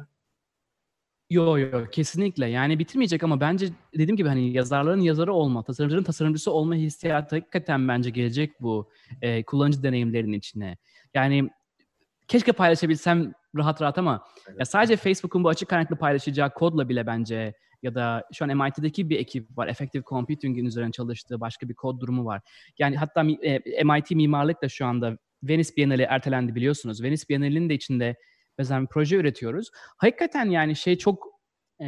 Yo yo kesinlikle yani bitirmeyecek ama bence dediğim gibi hani yazarların yazarı olma, tasarımcının tasarımcısı olma hissiyatı hakikaten bence gelecek bu e, kullanıcı deneyimlerinin içine. Yani keşke paylaşabilsem rahat rahat ama evet. ya sadece Facebook'un bu açık kaynaklı paylaşacağı kodla bile bence ya da şu an MIT'deki bir ekip var. Effective Computing'in üzerine çalıştığı başka bir kod durumu var. Yani hatta e, MIT mimarlık da şu anda Venice Biennale ertelendi biliyorsunuz. Venice Biennale'nin de içinde mesela bir proje üretiyoruz. Hakikaten yani şey çok e,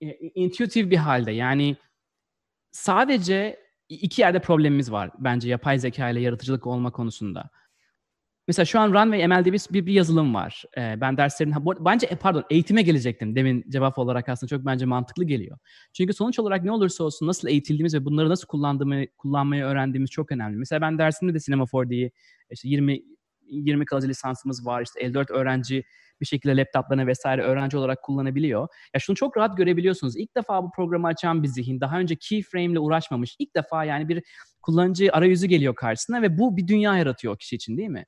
e, intuitive bir halde. Yani sadece iki yerde problemimiz var bence yapay zeka ile yaratıcılık olma konusunda. Mesela şu an Runway ML'de bir, bir, bir yazılım var. Ee, ben derslerin, bence e, pardon eğitime gelecektim demin cevap olarak aslında çok bence mantıklı geliyor. Çünkü sonuç olarak ne olursa olsun nasıl eğitildiğimiz ve bunları nasıl kullandığımı, kullanmayı öğrendiğimiz çok önemli. Mesela ben dersimde de Cinema 4D'yi işte 20 20 kalıcı lisansımız var. İşte 54 öğrenci bir şekilde laptoplarını vesaire öğrenci olarak kullanabiliyor. Ya şunu çok rahat görebiliyorsunuz. İlk defa bu programı açan bir zihin, daha önce keyframe ile uğraşmamış. İlk defa yani bir kullanıcı arayüzü geliyor karşısına ve bu bir dünya yaratıyor o kişi için değil mi?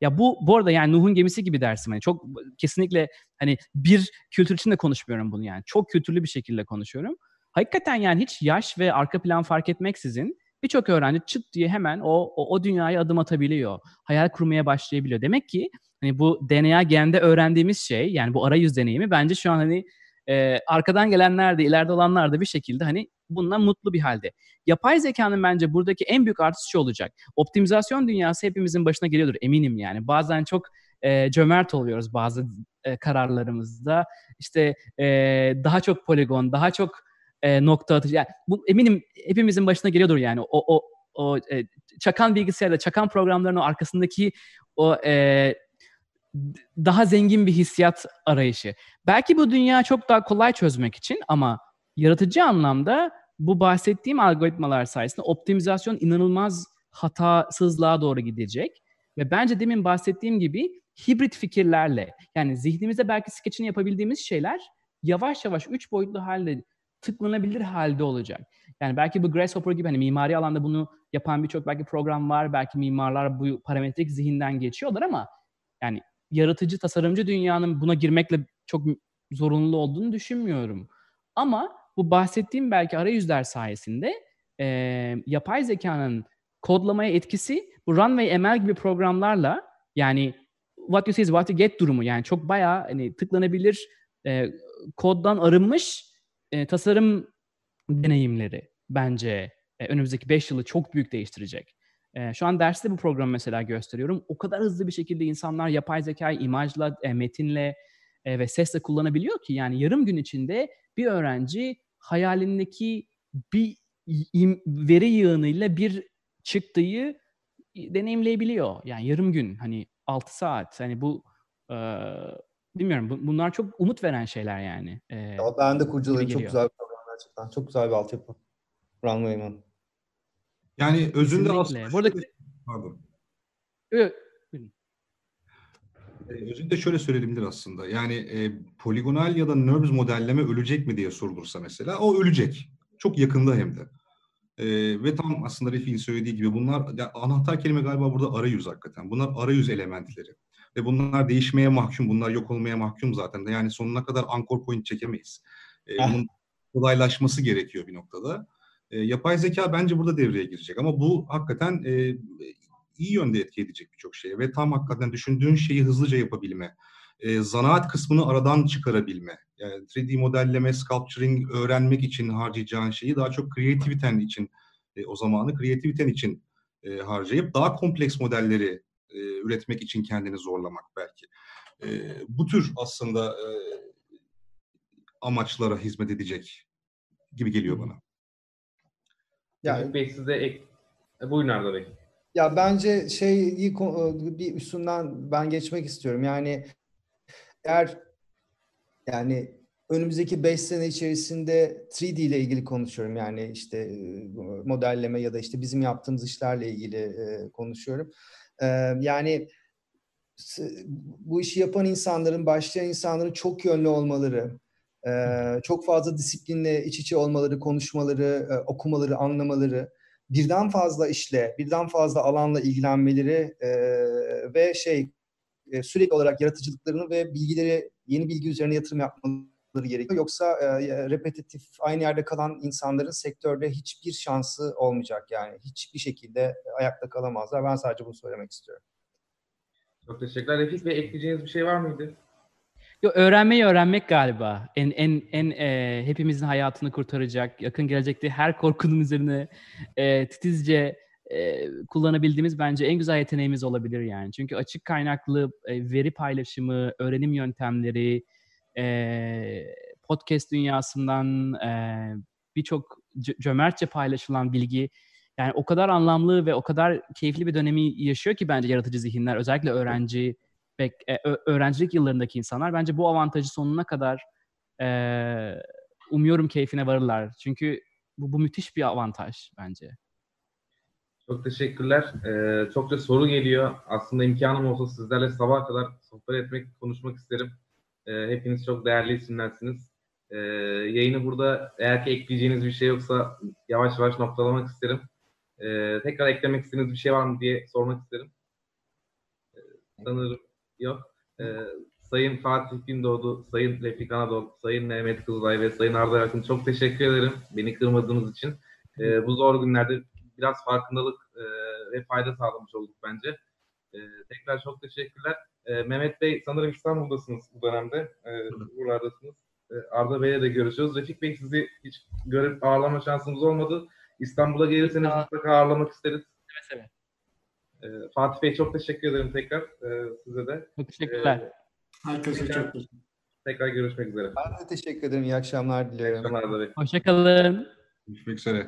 Ya bu bu arada yani Nuh'un gemisi gibi dersim. Hani çok kesinlikle hani bir kültür için de konuşmuyorum bunu yani. Çok kültürlü bir şekilde konuşuyorum. Hakikaten yani hiç yaş ve arka plan fark etmeksizin birçok öğrenci çıt diye hemen o, o, o dünyaya adım atabiliyor. Hayal kurmaya başlayabiliyor. Demek ki hani bu DNA gende öğrendiğimiz şey yani bu arayüz deneyimi bence şu an hani e, arkadan gelenler de ileride olanlar da bir şekilde hani bundan mutlu bir halde. Yapay zekanın bence buradaki en büyük artısı şu olacak. Optimizasyon dünyası hepimizin başına geliyordur eminim yani. Bazen çok e, cömert oluyoruz bazı e, kararlarımızda. İşte e, daha çok poligon, daha çok e, nokta atışı. Yani bu eminim hepimizin başına geliyordur yani. O o o e, çakan bilgisayarda, çakan programların arkasındaki o e, daha zengin bir hissiyat arayışı. Belki bu dünya çok daha kolay çözmek için ama yaratıcı anlamda bu bahsettiğim algoritmalar sayesinde optimizasyon inanılmaz hatasızlığa doğru gidecek. Ve bence demin bahsettiğim gibi hibrit fikirlerle yani zihnimizde belki skeçini yapabildiğimiz şeyler yavaş yavaş üç boyutlu halde tıklanabilir halde olacak. Yani belki bu Grasshopper gibi hani mimari alanda bunu yapan birçok belki program var. Belki mimarlar bu parametrik zihinden geçiyorlar ama yani yaratıcı, tasarımcı dünyanın buna girmekle çok zorunlu olduğunu düşünmüyorum. Ama bu bahsettiğim belki arayüzler sayesinde e, yapay zekanın kodlamaya etkisi bu Runway ML gibi programlarla yani what you see is what you get durumu yani çok bayağı hani tıklanabilir e, koddan arınmış e, tasarım deneyimleri bence e, önümüzdeki 5 yılı çok büyük değiştirecek. E, şu an derste bu programı mesela gösteriyorum. O kadar hızlı bir şekilde insanlar yapay zekayı imajla, e, metinle e, ve sesle kullanabiliyor ki yani yarım gün içinde bir öğrenci hayalindeki bir veri yığınıyla bir çıktıyı deneyimleyebiliyor. Yani yarım gün hani 6 saat hani bu e, bilmiyorum bunlar çok umut veren şeyler yani. E, ya ben de kurcalayayım çok güzel bir program gerçekten. Çok güzel bir altyapı. Runway Man. Yani özünde aslında... Burada... Pardon. Evet. Özünde şöyle söyleyelimdir aslında. Yani e, poligonal ya da NURBS modelleme ölecek mi diye sorulursa mesela o ölecek. Çok yakında hem de. E, ve tam aslında Refik'in söylediği gibi bunlar ya, anahtar kelime galiba burada arayüz hakikaten. Bunlar arayüz elementleri. Ve bunlar değişmeye mahkum, bunlar yok olmaya mahkum zaten. Yani sonuna kadar anchor point çekemeyiz. E, bunun kolaylaşması gerekiyor bir noktada. E, yapay zeka bence burada devreye girecek ama bu hakikaten e, iyi yönde etki edecek birçok şeye ve tam hakikaten düşündüğün şeyi hızlıca yapabilme, e, zanaat kısmını aradan çıkarabilme, yani 3D modelleme, sculpturing öğrenmek için harcayacağın şeyi daha çok kreativiten için e, o zamanı kreativiten için e, harcayıp daha kompleks modelleri e, üretmek için kendini zorlamak belki. E, bu tür aslında e, amaçlara hizmet edecek gibi geliyor bana. Yani, Bey size ek... E, buyurun Arda Bey. Ya bence şeyi bir üstünden ben geçmek istiyorum. Yani eğer yani önümüzdeki 5 sene içerisinde 3D ile ilgili konuşuyorum. Yani işte modelleme ya da işte bizim yaptığımız işlerle ilgili konuşuyorum. Yani bu işi yapan insanların, başlayan insanların çok yönlü olmaları, çok fazla disiplinle iç içe olmaları, konuşmaları, okumaları, anlamaları, birden fazla işle, birden fazla alanla ilgilenmeleri ve şey sürekli olarak yaratıcılıklarını ve bilgileri, yeni bilgi üzerine yatırım yapmaları gerekiyor. Yoksa repetitif, aynı yerde kalan insanların sektörde hiçbir şansı olmayacak yani. Hiçbir şekilde ayakta kalamazlar. Ben sadece bunu söylemek istiyorum. Çok teşekkürler. Refik Bey ekleyeceğiniz bir şey var mıydı? Yo, öğrenmeyi öğrenmek galiba. En en en e, hepimizin hayatını kurtaracak, yakın gelecekte her korkunun üzerine e, titizce e, kullanabildiğimiz bence en güzel yeteneğimiz olabilir yani. Çünkü açık kaynaklı e, veri paylaşımı, öğrenim yöntemleri, e, podcast dünyasından e, birçok cömertçe paylaşılan bilgi yani o kadar anlamlı ve o kadar keyifli bir dönemi yaşıyor ki bence yaratıcı zihinler özellikle öğrenci ve e, öğrencilik yıllarındaki insanlar bence bu avantajı sonuna kadar e, umuyorum keyfine varırlar. Çünkü bu, bu müthiş bir avantaj bence. Çok teşekkürler. Ee, çokça soru geliyor. Aslında imkanım olsa sizlerle sabah kadar sohbet etmek, konuşmak isterim. Ee, hepiniz çok değerli isimlersiniz. Ee, yayını burada eğer ki ekleyeceğiniz bir şey yoksa yavaş yavaş noktalamak isterim. Ee, tekrar eklemek istediğiniz bir şey var mı diye sormak isterim. Ee, sanırım yok. Ee, Sayın Fatih Gündoğdu, Sayın Refik Anadolu, Sayın Mehmet Kızılay ve Sayın Arda Yakın çok teşekkür ederim beni kırmadığınız için. Ee, bu zor günlerde biraz farkındalık e, ve fayda sağlamış olduk bence. E, tekrar çok teşekkürler. E, Mehmet Bey sanırım İstanbul'dasınız bu dönemde. E, buralardasınız. E, Arda Bey'le de görüşüyoruz. Refik Bey sizi hiç görüp ağırlama şansımız olmadı. İstanbul'a gelirseniz mutlaka ağırlamak isteriz. Evet, evet. E, Fatih Bey çok teşekkür ederim tekrar e, size de. Çok teşekkürler. E, Herkese çok teşekkür Tekrar görüşmek üzere. Ben de teşekkür ederim. İyi akşamlar diliyorum. İyi akşamlar Arda Bey. Hoşçakalın. Görüşmek üzere.